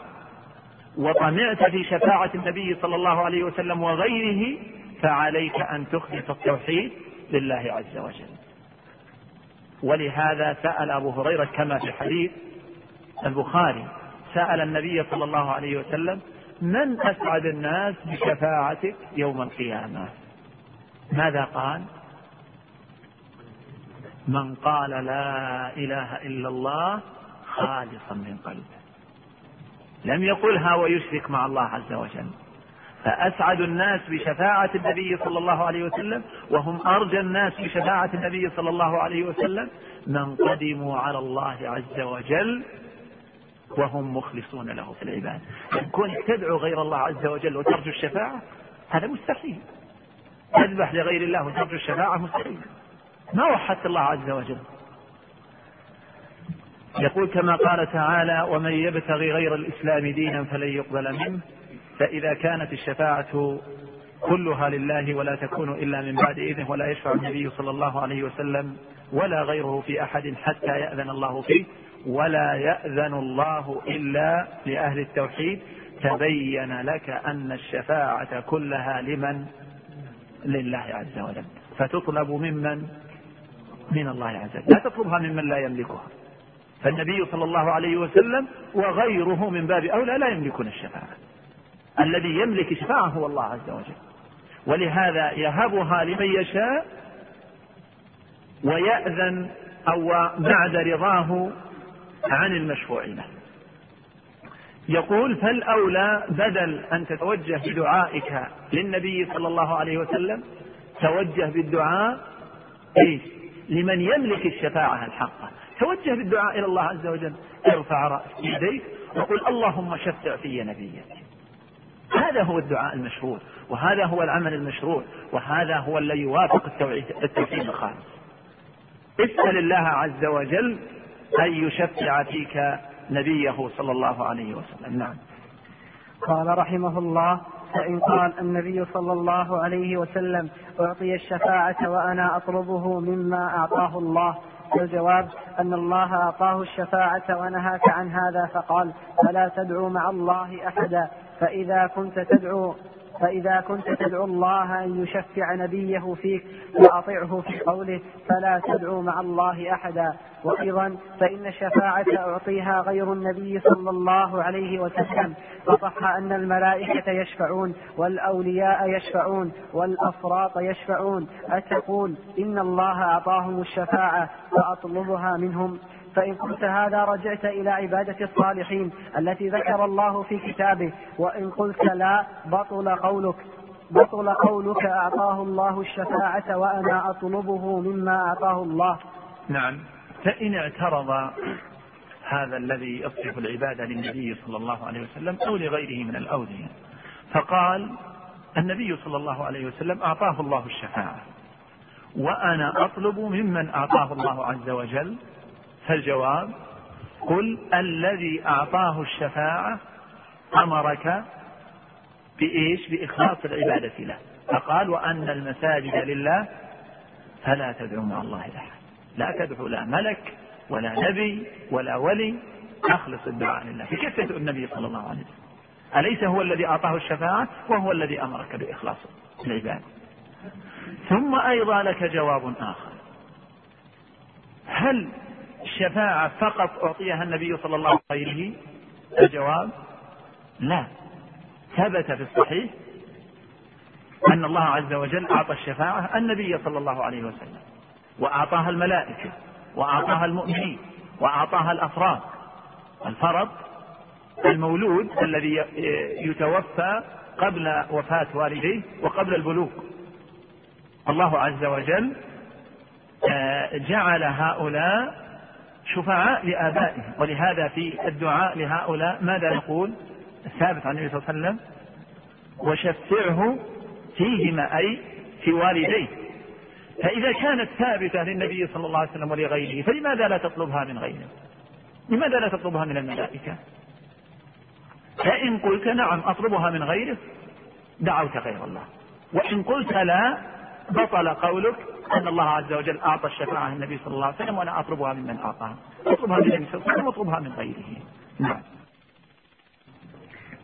وطمعت في شفاعة النبي صلى الله عليه وسلم وغيره فعليك أن تخلص التوحيد لله عز وجل. ولهذا سأل أبو هريرة كما في حديث البخاري سأل النبي صلى الله عليه وسلم من أسعد الناس بشفاعتك يوم القيامة؟ ماذا قال؟ من قال لا إله إلا الله خالصا من قلبه. لم يقلها ويشرك مع الله عز وجل. فأسعد الناس بشفاعة النبي صلى الله عليه وسلم وهم أرجى الناس بشفاعة النبي صلى الله عليه وسلم من قدموا على الله عز وجل وهم مخلصون له في العبادة كونك تدعو غير الله عز وجل وترجو الشفاعة هذا مستحيل. تذبح لغير الله وترجو الشفاعة مستحيل. ما وحدت الله عز وجل. يقول كما قال تعالى ومن يبتغي غير الإسلام دينا فلن يقبل منه. فإذا كانت الشفاعة كلها لله ولا تكون إلا من بعد إذنه ولا يشفع النبي صلى الله عليه وسلم ولا غيره في أحد حتى يأذن الله فيه ولا يأذن الله إلا لأهل التوحيد تبين لك أن الشفاعة كلها لمن؟ لله عز وجل. فتطلب ممن؟ من الله عز وجل. لا تطلبها ممن لا يملكها. فالنبي صلى الله عليه وسلم وغيره من باب أولى لا يملكون الشفاعة. الذي يملك الشفاعة هو الله عز وجل. ولهذا يهبها لمن يشاء ويأذن أو بعد رضاه عن المشفوع له يقول فالأولى بدل أن تتوجه بدعائك للنبي صلى الله عليه وسلم توجه بالدعاء إيش؟ لمن يملك الشفاعة الحقة. توجه بالدعاء إلى الله عز وجل. ارفع رأس يديك وقل اللهم شفع في نبيك. هذا هو الدعاء المشروع وهذا هو العمل المشروع وهذا هو الذي يوافق التوحيد, الخالص. اسأل الله عز وجل أن يشفع فيك نبيه صلى الله عليه وسلم. نعم. قال رحمه الله فإن قال النبي صلى الله عليه وسلم أعطي الشفاعة وأنا أطلبه مما أعطاه الله. فالجواب أن الله أعطاه الشفاعة ونهاك عن هذا فقال فلا تدعو مع الله أحدا فإذا كنت تدعو فإذا كنت تدعو الله أن يشفع نبيه فيك وأطعه في قوله فلا تدعو مع الله أحدا. وأيضا فإن الشفاعة أعطيها غير النبي صلى الله عليه وسلم فصح أن الملائكة يشفعون والأولياء يشفعون والأفراط يشفعون. أتقول إن الله أعطاهم الشفاعة فأطلبها منهم. فإن قلت هذا رجعت إلى عبادة الصالحين التي ذكر الله في كتابه. وإن قلت لا بطل قولك. بطل قولك أعطاه الله الشفاعة وأنا أطلبه مما أعطاه الله. نعم. فإن اعترض هذا الذي يصرف العبادة للنبي صلى الله عليه وسلم أو لغيره من الأولياء. فقال النبي صلى الله عليه وسلم أعطاه الله الشفاعة. وأنا أطلب ممن أعطاه الله عز وجل فالجواب قل الذي أعطاه الشفاعة أمرك بإيش؟ بإخلاص العبادة له. فقال وأن المساجد لله فلا تدعو مع الله أحد. لا تدعو لا ملك ولا نبي ولا ولي أخلص الدعاء لله. فكيف تدعو النبي صلى الله عليه وسلم؟ أليس هو الذي أعطاه الشفاعة وهو الذي أمرك بإخلاص العبادة؟ ثم أيضا لك جواب آخر. هل الشفاعة فقط أعطيها النبي صلى الله عليه وسلم؟ الجواب لا. ثبت في الصحيح أن الله عز وجل أعطى الشفاعة النبي صلى الله عليه وسلم وأعطاها الملائكة وأعطاها المؤمنين وأعطاها الأفراد. الفرد المولود الذي يتوفى قبل وفاة والديه وقبل البلوغ. الله عز وجل آه، جعل هؤلاء شفعاء لآبائهم ولهذا في الدعاء لهؤلاء ماذا نقول؟ الثابت عن النبي صلى الله عليه وسلم وشفعه فيهما أي في والديه فإذا كانت ثابتة للنبي صلى الله عليه وسلم ولغيره فلماذا لا تطلبها من غيره؟ لماذا لا تطلبها من الملائكة؟ فإن قلت نعم أطلبها من غيره دعوت غير الله. وإن قلت لا بطل قولك أن الله عز وجل أعطى الشفاعة للنبي صلى الله عليه وسلم وأنا أطلبها ممن أعطاها أطلبها من النبي صلى الله عليه وسلم وأطلبها من غيره. نعم.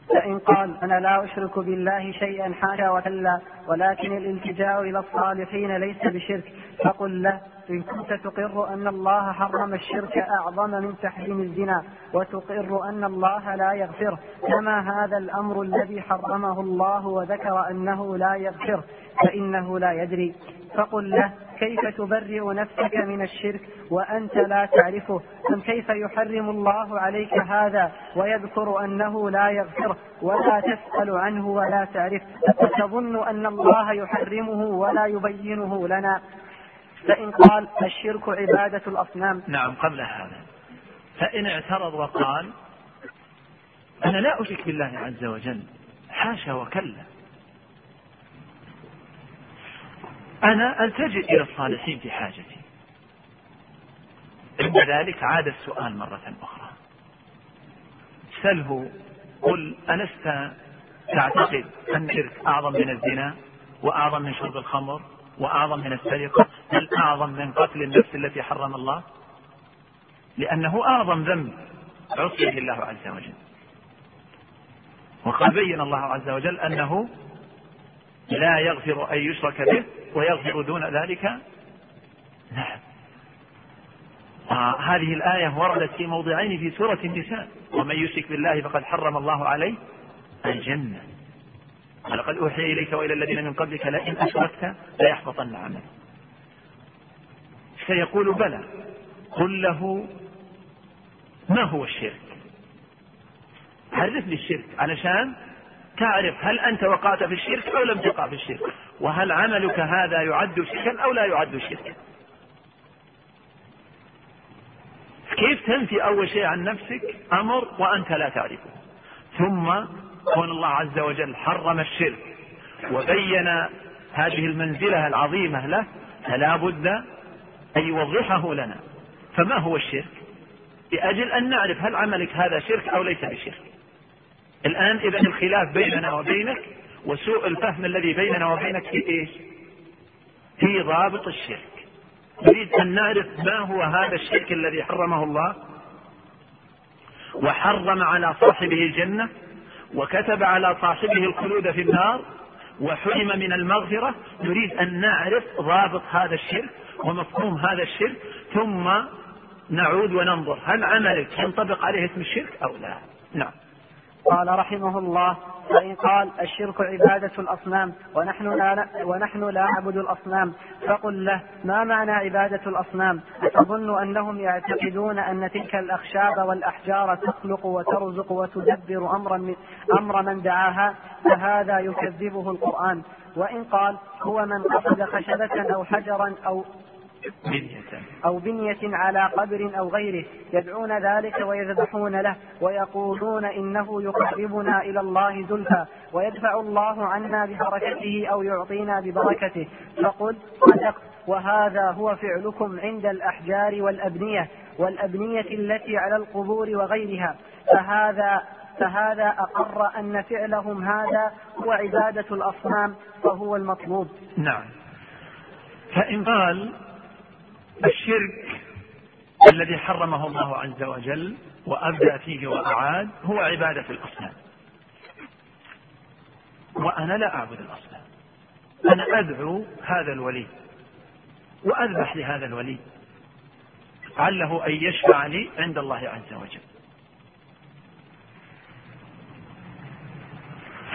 فإن قال أنا لا أشرك بالله شيئا حاشا وكلا ولكن الالتجاء إلى الصالحين ليس بشرك. فقل له إن كنت تقر أن الله حرم الشرك أعظم من تحريم الزنا وتقر أن الله لا يغفر كما هذا الأمر الذي حرمه الله وذكر أنه لا يغفر فإنه لا يدري. فقل له كيف تبرئ نفسك من الشرك وأنت لا تعرفه؟ أم كيف يحرم الله عليك هذا ويذكر أنه لا يغفر ولا تسأل عنه ولا تعرف؟ أتظن أن الله يحرمه ولا يبينه لنا؟ فإن قال الشرك عبادة الأصنام. نعم قبل هذا. فإن اعترض وقال أنا لا أشرك بالله عز وجل حاشا وكلا. أنا ألتجئ إلى الصالحين في حاجتي. عند ذلك عاد السؤال مرة أخرى. سله قل ألست تعتقد أن الشرك أعظم من الزنا وأعظم من شرب الخمر وأعظم من السرقة؟ بل أعظم من قتل النفس التي حرم الله؟ لأنه أعظم ذنب عصية الله عز وجل. وقد بين الله عز وجل أنه لا يغفر أن يشرك به ويغفر دون ذلك؟ نعم. هذه الآية وردت في موضعين في سورة النساء. ومن يشرك بالله فقد حرم الله عليه الجنة. ولقد أوحي إليك وإلى الذين من قبلك لئن أشركت ليحبطن عملك. سيقول بلى. قل له ما هو الشرك؟ عرف لي الشرك علشان تعرف هل أنت وقعت في الشرك أو لم تقع في الشرك. وهل عملك هذا يعد شركا أو لا يعد شركا؟ كيف تنفي أول شيء عن نفسك؟ أمر وأنت لا تعرفه. ثم كون الله عز وجل حرم الشرك وبين هذه المنزلة العظيمة له فلا بد أن يوضحه لنا. فما هو الشرك؟ لأجل أن نعرف هل عملك هذا شرك أو ليس بشرك. الآن إذا الخلاف بيننا وبينك وسوء الفهم الذي بيننا وبينك في إيش؟ في ضابط الشرك. نريد أن نعرف ما هو هذا الشرك الذي حرمه الله؟ وحرم على صاحبه الجنة وكتب على صاحبه الخلود في النار وحرم من المغفرة. نريد أن نعرف ضابط هذا الشرك ومفهوم هذا الشرك ثم نعود وننظر هل عملك ينطبق عليه اسم الشرك أو لا؟ نعم. قال رحمه الله فإن قال الشرك عبادة الأصنام ونحن لا ونحن لا نعبد الأصنام فقل له ما معنى عبادة الأصنام؟ أتظن أنهم يعتقدون أن تلك الأخشاب والأحجار تخلق وترزق وتدبر أمرا من أمر من دعاها فهذا يكذبه القرآن وإن قال هو من قصد خشبة أو حجرا أو بنية. أو بنية على قبر أو غيره يدعون ذلك ويذبحون له ويقولون إنه يقربنا إلى الله زلفى ويدفع الله عنا ببركته أو يعطينا ببركته. فقل صدقت وهذا هو فعلكم عند الأحجار والأبنية والأبنية التي على القبور وغيرها. فهذا فهذا أقر أن فعلهم هذا هو عبادة الأصنام وهو المطلوب. نعم. فإن قال الشرك الذي حرمه الله عز وجل وأبدأ فيه وأعاد هو عبادة الأصنام. وأنا لا أعبد الأصنام. أنا أدعو هذا الولي وأذبح لهذا الولي عله أن يشفع لي عند الله عز وجل.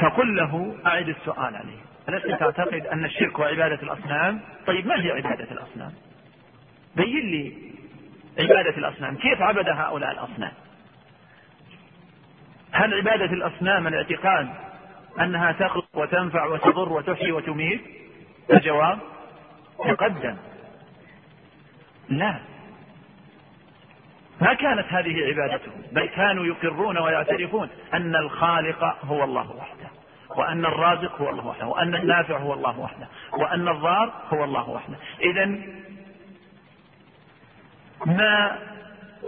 فقل له أعد السؤال عليه. ألست تعتقد أن الشرك وعبادة الأصنام؟ طيب ما هي عبادة الأصنام؟ بين لي عبادة الأصنام. كيف عبد هؤلاء الأصنام؟ هل عبادة الأصنام الاعتقاد أنها تخلق وتنفع وتضر وتحيي وتميت؟ الجواب تقدم لا. ما كانت هذه عبادتهم بل كانوا يقرون ويعترفون أن الخالق هو الله وحده وأن الرازق هو الله وحده وأن النافع هو الله وحده وأن الضار هو الله وحده. إذا ما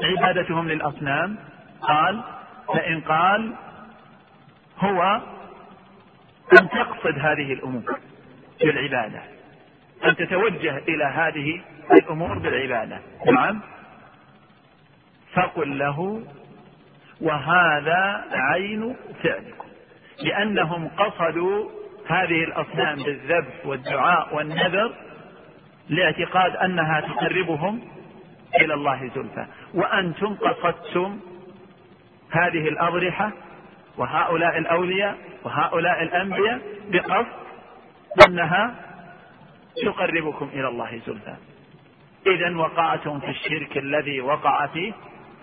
عبادتهم للأصنام؟ قال فإن قال هو أن تقصد هذه الأمور بالعبادة أن تتوجه إلى هذه الأمور بالعبادة. نعم فقل له وهذا عين فعلكم لأنهم قصدوا هذه الأصنام بالذبح والدعاء والنذر لاعتقاد أنها تقربهم إلى الله زلفى. وأنتم قصدتم هذه الأضرحة وهؤلاء الأولياء وهؤلاء الأنبياء بقصد أنها تقربكم إلى الله زلفى. إذا وقعتم في الشرك الذي وقع فيه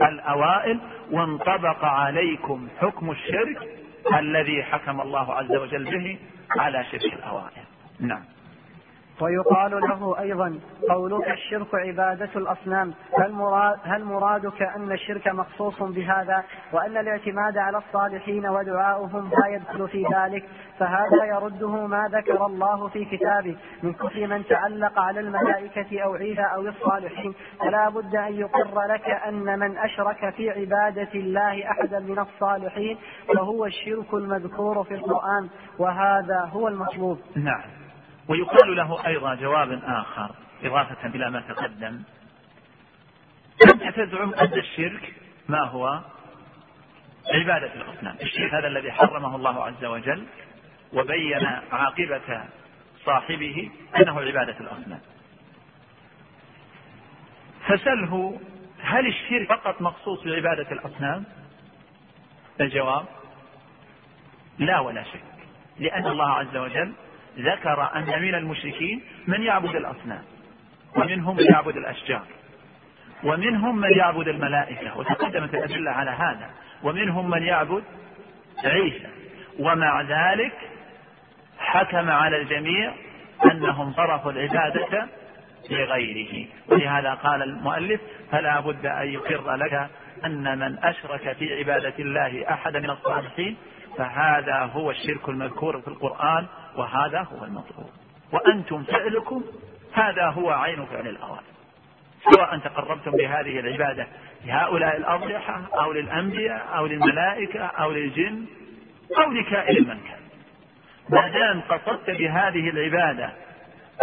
الأوائل وانطبق عليكم حكم الشرك الذي حكم الله عز وجل به على شرك الأوائل. نعم. ويقال له أيضا قولك الشرك عبادة الأصنام. هل, مراد هل مرادك أن الشرك مخصوص بهذا؟ وأن الاعتماد على الصالحين ودعاؤهم لا يدخل في ذلك. فهذا يرده ما ذكر الله في كتابه. من كفر من تعلق على الملائكة أو عيسى أو الصالحين. فلا بد أن يقر لك أن من أشرك في عبادة الله أحدا من الصالحين فهو الشرك المذكور في القرآن. وهذا هو المطلوب. نعم. ويقال له أيضا جواب آخر إضافة إلى ما تقدم. أنت تزعم أن الشرك ما هو؟ عبادة الأصنام. الشرك هذا الذي حرمه الله عز وجل وبين عاقبة صاحبه أنه عبادة الأصنام. فسله هل الشرك فقط مخصوص بعبادة الأصنام؟ الجواب لا ولا شك لأن الله عز وجل ذكر أن من المشركين من يعبد الأصنام ومنهم من يعبد الأشجار ومنهم من يعبد الملائكة وتقدمت الأدلة على هذا ومنهم من يعبد عيسى ومع ذلك حكم على الجميع أنهم صرفوا العبادة لغيره. ولهذا قال المؤلف فلا بد أن يقر لك أن من أشرك في عبادة الله أحد من الصالحين فهذا هو الشرك المذكور في القرآن وهذا هو المطلوب. وأنتم فعلكم هذا هو عين فعل الأوامر سواء تقربتم بهذه العبادة لهؤلاء الأضرحة أو للأنبياء أو للملائكة أو للجن أو لكائن من كان. ما دام قصدت بهذه العبادة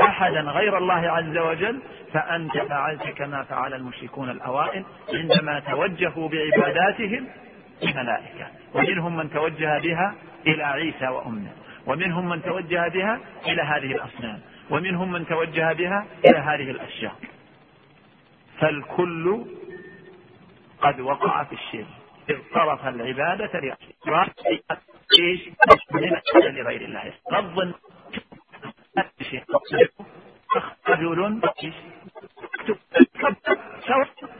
أحدا غير الله عز وجل فأنت فعلت كما فعل المشركون الأوائل عندما توجهوا بعباداتهم الملائكة ومنهم من توجه بها إلى عيسى وأمه. ومنهم من توجه بها إلى هذه الأصنام ومنهم من توجه بها إلى هذه الأشياء فالكل قد وقع في الشرك صرف العبادة لغير الله رض رجل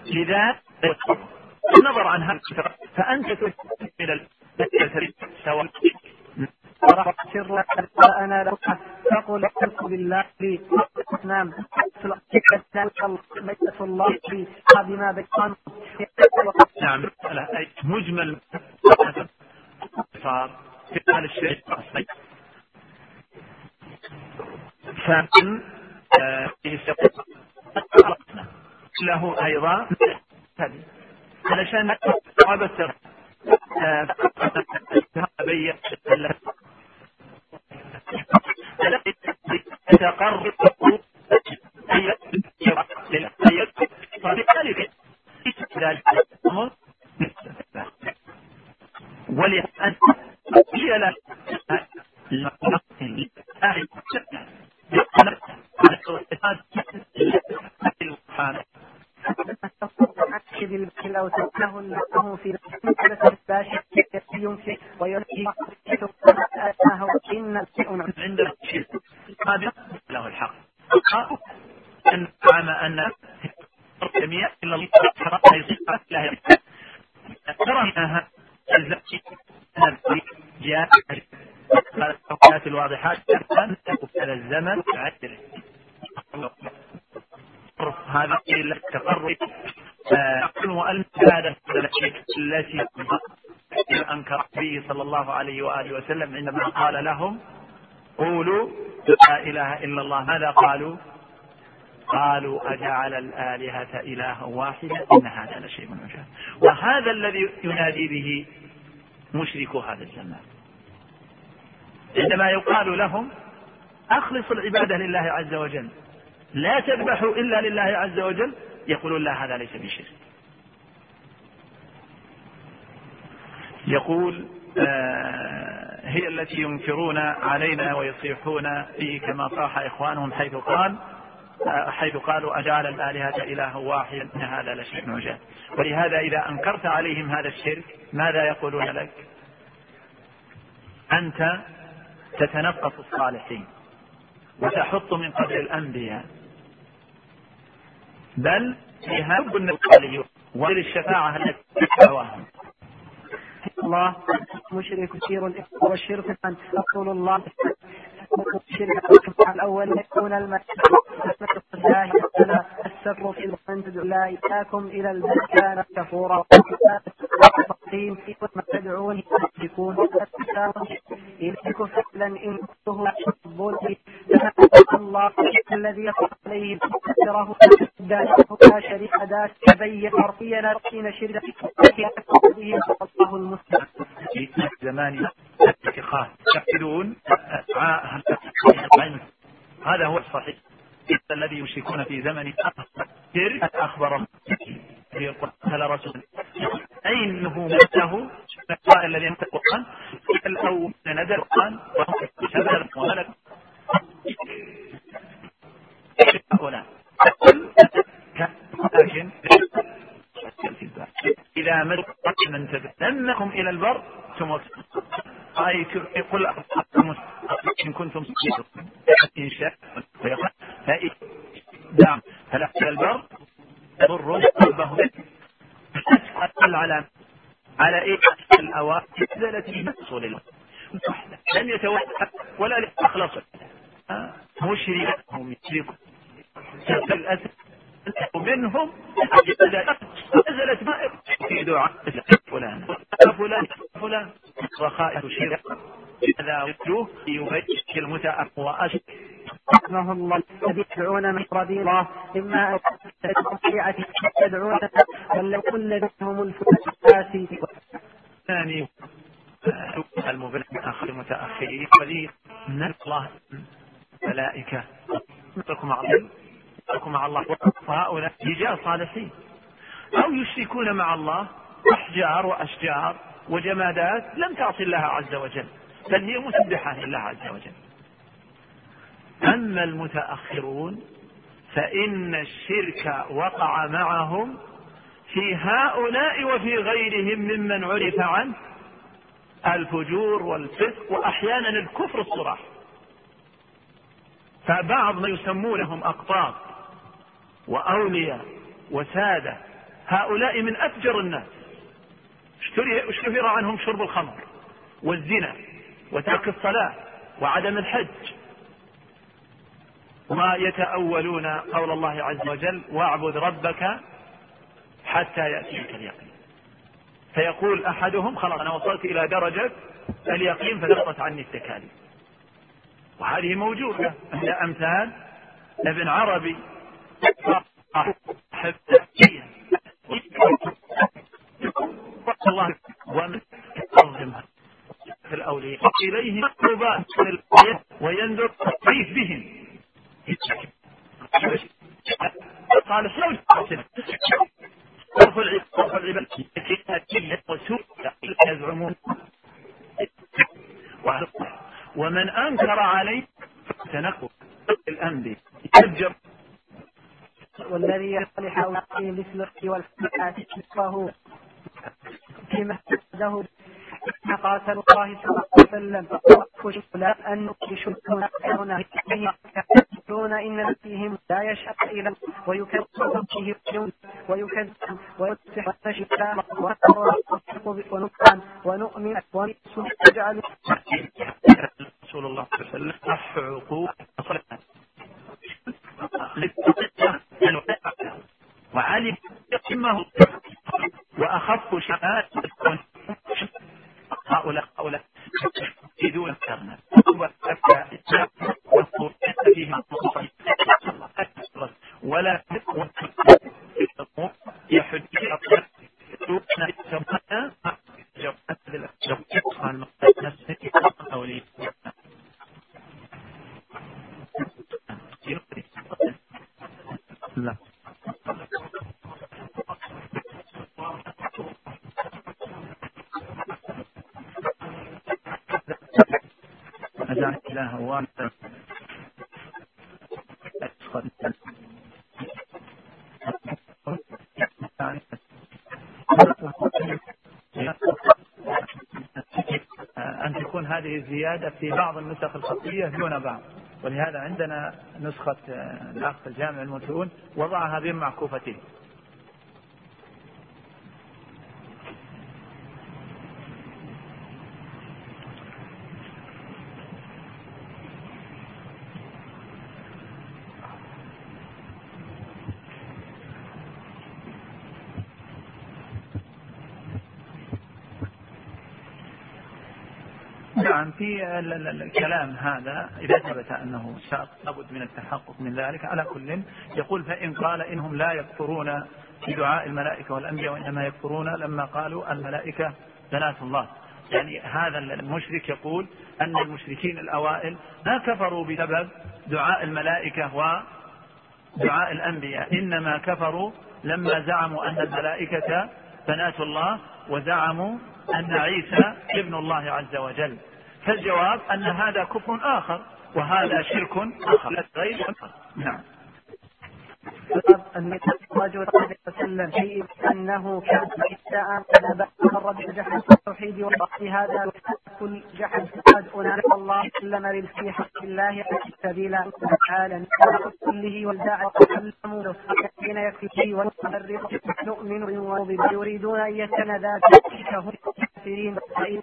لذا النظر عن هذا فأنت من سواء سر أنا لو تقول الحق بالله لي. نعم. بيت الله لي بما بيتان نعم مجمل. صار في هذا الشيء. فإن له أيضا. علشان صعبة بين تقرب فبذلك ذلك الامر ولأن هي لا لو تكله له في يمكن ويلقي إن عند هذا له الحق أن زعم أن جميع إلا الله لا ترى جاء الآيات الواضحات على الزمن عدل هذا التقرب المؤلف هذا التي أنكر به صلى الله عليه وآله وسلم عندما قال لهم قولوا لا إله إلا الله ماذا قالوا؟ قالوا أجعل الآلهة إلها واحدا إن هذا لشيء عجاب وهذا الذي ينادي به مشرك هذا الزمان. عندما يقال لهم أخلصوا العبادة لله عز وجل لا تذبحوا إلا لله عز وجل يقولون لا هذا ليس بشرك يقول آه هي التي ينكرون علينا ويصيحون فيه كما صاح إخوانهم حيث قال حيث قالوا أجعل الآلهة إله واحد إن هذا لشيء عجاب ولهذا إذا أنكرت عليهم هذا الشرك ماذا يقولون لك؟ أنت تتنقص الصالحين وتحط من قبل الأنبياء. بل فيها النبي وللشفاعة التي دعواهم الله. مشرك كثير والشرك أن رسول الله. الشرك الأول يكون المسجد الله السر في تدعو الله إياكم إلى المكان كفورا الرحيم ما تدعون يكون إليكم فعلا إن كنته يحبوني الله الذي عليه ذكره لا شريك ذات تبين حرفيا لكن شرك به الله المسلم في زمان الاتخاذ يعتقدون هذا هو الصحيح. الذي يشركون في زمن شرك أخبر قال رسول أينه مته الذي ينطق القرآن. الأول نزل القرآن. وهم شبه وملك هؤلاء إذا مد من تبنكم إلى البر أي يقول إن كنتم إن شاء نعم فلا البر؟ يضر قلبه. أسأل على على إيه؟ الأوامر التي رسول الله. لم يتوحد ولا أخلص مشركهم يشركون الأسف منهم نزلت مائر في دعاء فلان فلان فلان رخاء شرك هذا وجوه يبين المتأخر وأشد رحمه الله يدعون من رضي الله إما الشيعة يدعون بل كل منهم الفاسي ثاني المبلغ المتأخرين ولي من الله ملائكة نترك مع الله نترك مع الله. وهؤلاء رجال صالحين. أو يشركون مع الله أحجار وأشجار. وجمادات لم تعصي الله عز وجل بل هي مسبحة لله عز وجل. أما المتأخرون فإن الشرك وقع معهم في هؤلاء وفي غيرهم ممن عرف عنه الفجور والفسق وأحيانا الكفر الصراح. فبعض ما يسمونهم أقطاب وأولياء وسادة هؤلاء من أفجر الناس. اشتهر عنهم شرب الخمر والزنا وترك الصلاة وعدم الحج. وما يتأولون قول الله عز وجل واعبد ربك حتى يأتيك اليقين. فيقول أحدهم خلاص أنا وصلت إلى درجة اليقين فسقطت عني التكاليف. وهذه موجودة عند أمثال ابن عربي. الله ومن يعظمها في الأولياء إليه قربان وينذر كيف بهم. قال شلون صرف العباد وسوء يزعمون. ومن أنكر عليه تنقل الانبياء يتجر. والذي يصلح مثل والفتاة فهو فيما له قاتل الله صلى الله عليه وسلم. لا أن يشركون يقولون إن فيهم لا يشاء إلى ويكذب فيه ويكذب ويفتح الشتاء ونكرا ونؤمن ونجعل رسول الله صلى الله عليه وسلم حقوق وعلم قمه وأخف شهاده هؤلاء هؤلاء يفيدون الكرنة. ولا يحج أن تكون هذه الزيادة في بعض النسخ الخطية دون بعض. ولهذا عندنا نسخة الأخ الجامع المنتهون وضعها بين معكوفتين نعم في الكلام هذا إذا ثبت أنه شرط لابد من التحقق من ذلك. على كل يقول فإن قال إنهم لا يكفرون بدعاء الملائكة والأنبياء وإنما يكفرون لما قالوا الملائكة بنات الله. يعني هذا المشرك يقول أن المشركين الأوائل ما كفروا بسبب دعاء الملائكة ودعاء الأنبياء. إنما كفروا لما زعموا أن الملائكة بنات الله وزعموا أن عيسى ابن الله عز وجل. فالجواب أن هذا كفر آخر وهذا شرك آخر. غير نعم. أن الرجل عليه وسلم شيء أنه كان ادعى مر بجحد التوحيد والبحث هذا كل جحد قد أنال الله سلم للفي حق الله سبيلا تعالى كله والداعي وتكلموا الذين يكفيه والمفرق نؤمن بما يريدون أن يتنادى هم الكافرين. فإن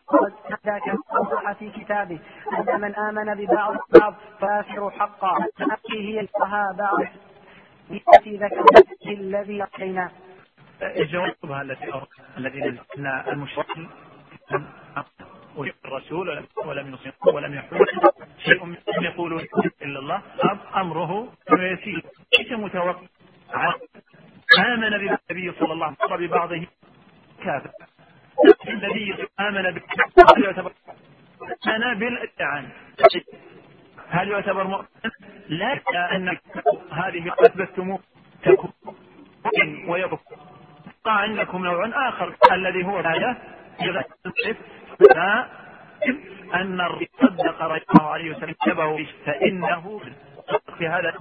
ذاك أوضح في كتابه. أن من آمن ببعض بعض فآخر حقا. هي الفها بعض في ذكر الذي أعطينا الجواب التي الذين المشركين الرسول ولم يصير ولم يحول شيء من يقولون الا الله امره يسير ليس متوقع امن بالنبي صلى الله عليه وسلم ببعضه كافر النبي امن بالنبي يعتبر أنا بالادعان هل يعتبر مؤمن؟ لا أن هذه اثبتموه تكون ويكون عندكم نوع آخر الذي هو هذا. أن الرسول صدق رضي الله عليه وسلم كتبه فإنه في هذا.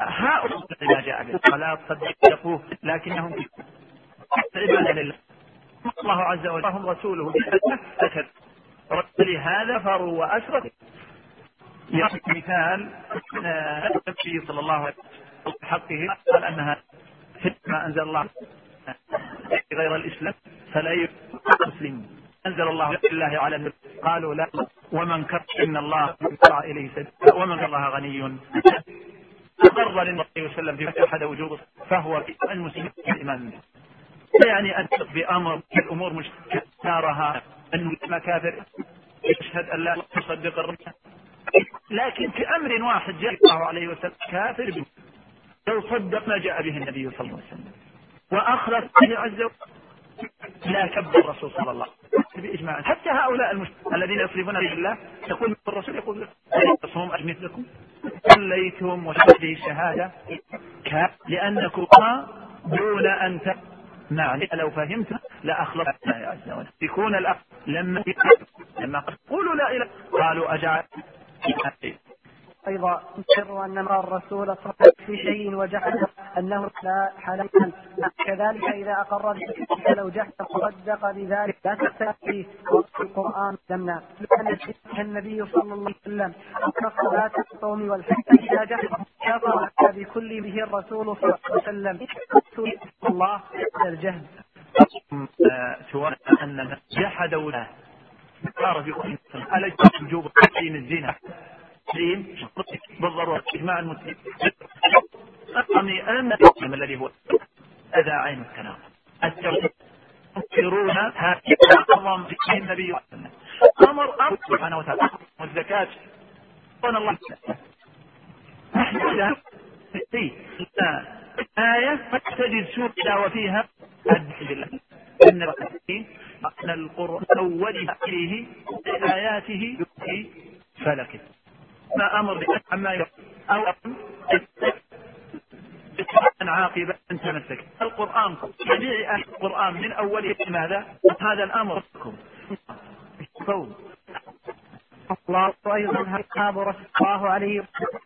هؤلاء ما جاء به فلا تصدقوه لكنهم عبادة لله. الله عز وجل هم رسوله أكد لهذا فروا وأشركوا. يعني مثال النبي صلى الله عليه وسلم حقه قال أنها ما أنزل الله غير الإسلام فلا مسلم أنزل الله بالله على النبي. قالوا لا. ومن كفر إن الله يدفع إليه سبيلا. ومن الله غني. أقر للنبي صلى الله عليه وسلم في أحد وجوب فهو في المسلم الإيمان يعني أن بأمر الأمور مش نارها. أن كافر يشهد أن لا تصدق الرسول. لكن في أمر واحد جاء الله عليه وسلم كافر لو صدق ما جاء به النبي صلى الله عليه وسلم. وأخلص الله عز وجل. لا كبر الرسول صلى الله عليه وسلم. بإجماع. حتى هؤلاء المسلمين الذين يصرفون بالله يقول الرسول يقول تصوم مثلكم؟ صليتم وهذه الشهادة. لأنكم دون أن ت... نعم لو فهمت لأخلص الله عز وجل. يكون الأخ لما لما قولوا لا إله قالوا أجعل أيضا يقر أن ما الرسول صلى في شيء وجحد أنه لا حلال. كذلك إذا أقر بذلك لو جحد صدق بذلك لا تستأتي وقت القرآن لمنا لأن النبي صلى الله عليه وسلم كالصلاة الصوم والحج إذا جحد كفر بكل به الرسول صلى الله عليه وسلم. الله الجهل. سواء أن جحد ولا صار في ألا وجوب الزنا؟ تحريم بالضرورة إجماع المسلمين. أن الذي هو أذى عين التناقض ينكرون هذه أعظم في النبي وسلم. أمر أمر سبحانه وتعالى. والزكاة. سبحان الله. نحن آية تجد سورة وفيها الدليل أن أن القرآن أول فيه آياته في فلكه. ما أمر عما أو عاقبة تمسك القرآن جميع القرآن من أوله ماذا هذا الأمر. الله أيضا أصحاب رسول الله عليه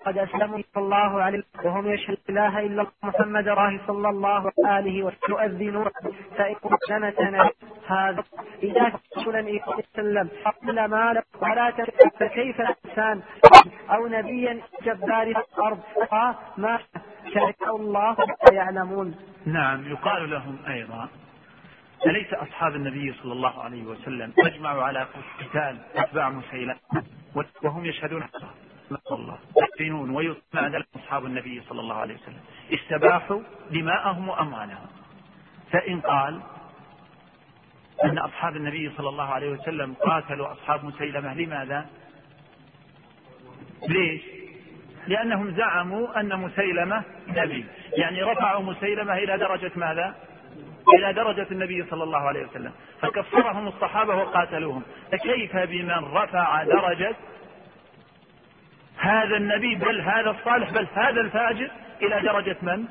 قد أسلموا صلى الله عليه وهم يشهد لا إله إلا الله محمد راه صلى الله عليه وسلم يؤذنون فإن سنة هذا. إذا رسولا وسلم قبل ما لم ولا فكيف الإنسان؟ أو نبيا جبار الأرض. ما شاء الله يعلمون. نعم يقال لهم أيضا أليس أصحاب النبي صلى الله عليه وسلم أجمعوا على قتال أتباع مسيلة وهم يشهدون الله يؤمنون ويطمع أصحاب النبي صلى الله عليه وسلم استباحوا دماءهم وأموالهم فإن قال أن أصحاب النبي صلى الله عليه وسلم قاتلوا أصحاب مسيلمة لماذا؟ ليش؟ لأنهم زعموا أن مسيلمة نبي يعني رفعوا مسيلمة إلى درجة ماذا؟ إلى درجة النبي صلى الله عليه وسلم. فكفرهم الصحابة وقاتلوهم. فكيف بمن رفع درجة هذا النبي؟ بل هذا الصالح؟ بل هذا الفاجر؟ إلى درجة من؟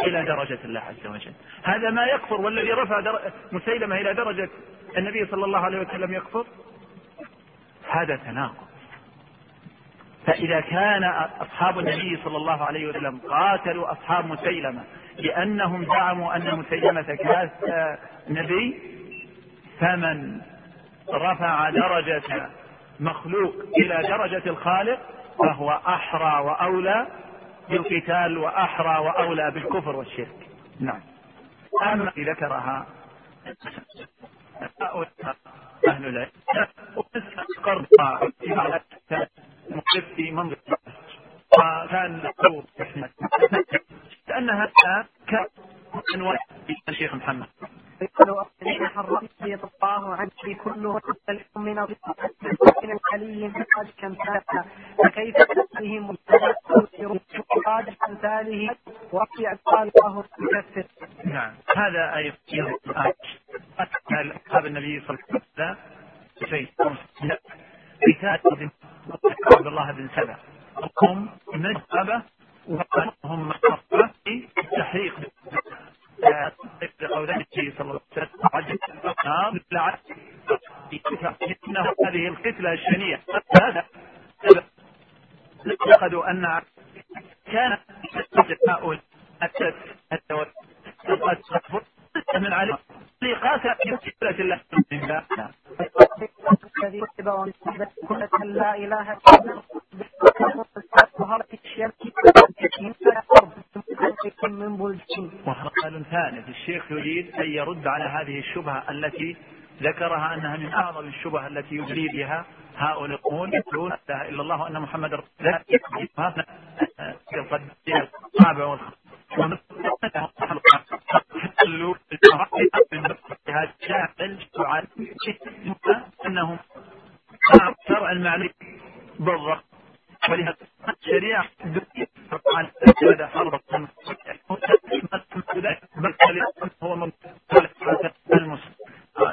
إلى درجة الله عز وجل. هذا ما يكفر والذي رفع در... مسيلمة إلى درجة النبي صلى الله عليه وسلم يكفر؟ هذا تناقض. فإذا كان أصحاب النبي صلى الله عليه وسلم قاتلوا أصحاب مسيلمة لأنهم زعموا أن مسيلمة كان نبي فمن رفع درجة مخلوق إلى درجة الخالق فهو أحرى وأولى بالقتال وأحرى وأولى بالكفر والشرك. نعم. أما ذكرها أهل العلم قرب في منظر وكان لأنها كان عنوان الشيخ محمد. يقول الذين حرمت الله عنه كله من من الحلي من كمثالها فكيف تأتيهم قاد كمثاله ورفع قال الله يكفر نعم. هذا أيضا أصحاب النبي صلى الله عليه وسلم شيء رسالة عبد الله بن سبع هم مذهبة وهم في التحريق قوله صلى الله عليه وسلم انه هذه القتلة الشنيعة. هذا اعتقدوا أن كان هؤلاء من عليه قاتل في الله الذي كتب لا الا من بلدان وسؤال ثالث الشيخ يريد أن يرد على هذه الشبهة التي ذكرها أنها من أعظم الشبه التي يجري بها هؤلاء يقولون لا إله إلا الله وأن محمد رسول الله. الرابع والخامس انهم شرع المعلوم بالضبط ولهذا الشريعه هذا حرب هو المسلم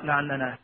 لعلنا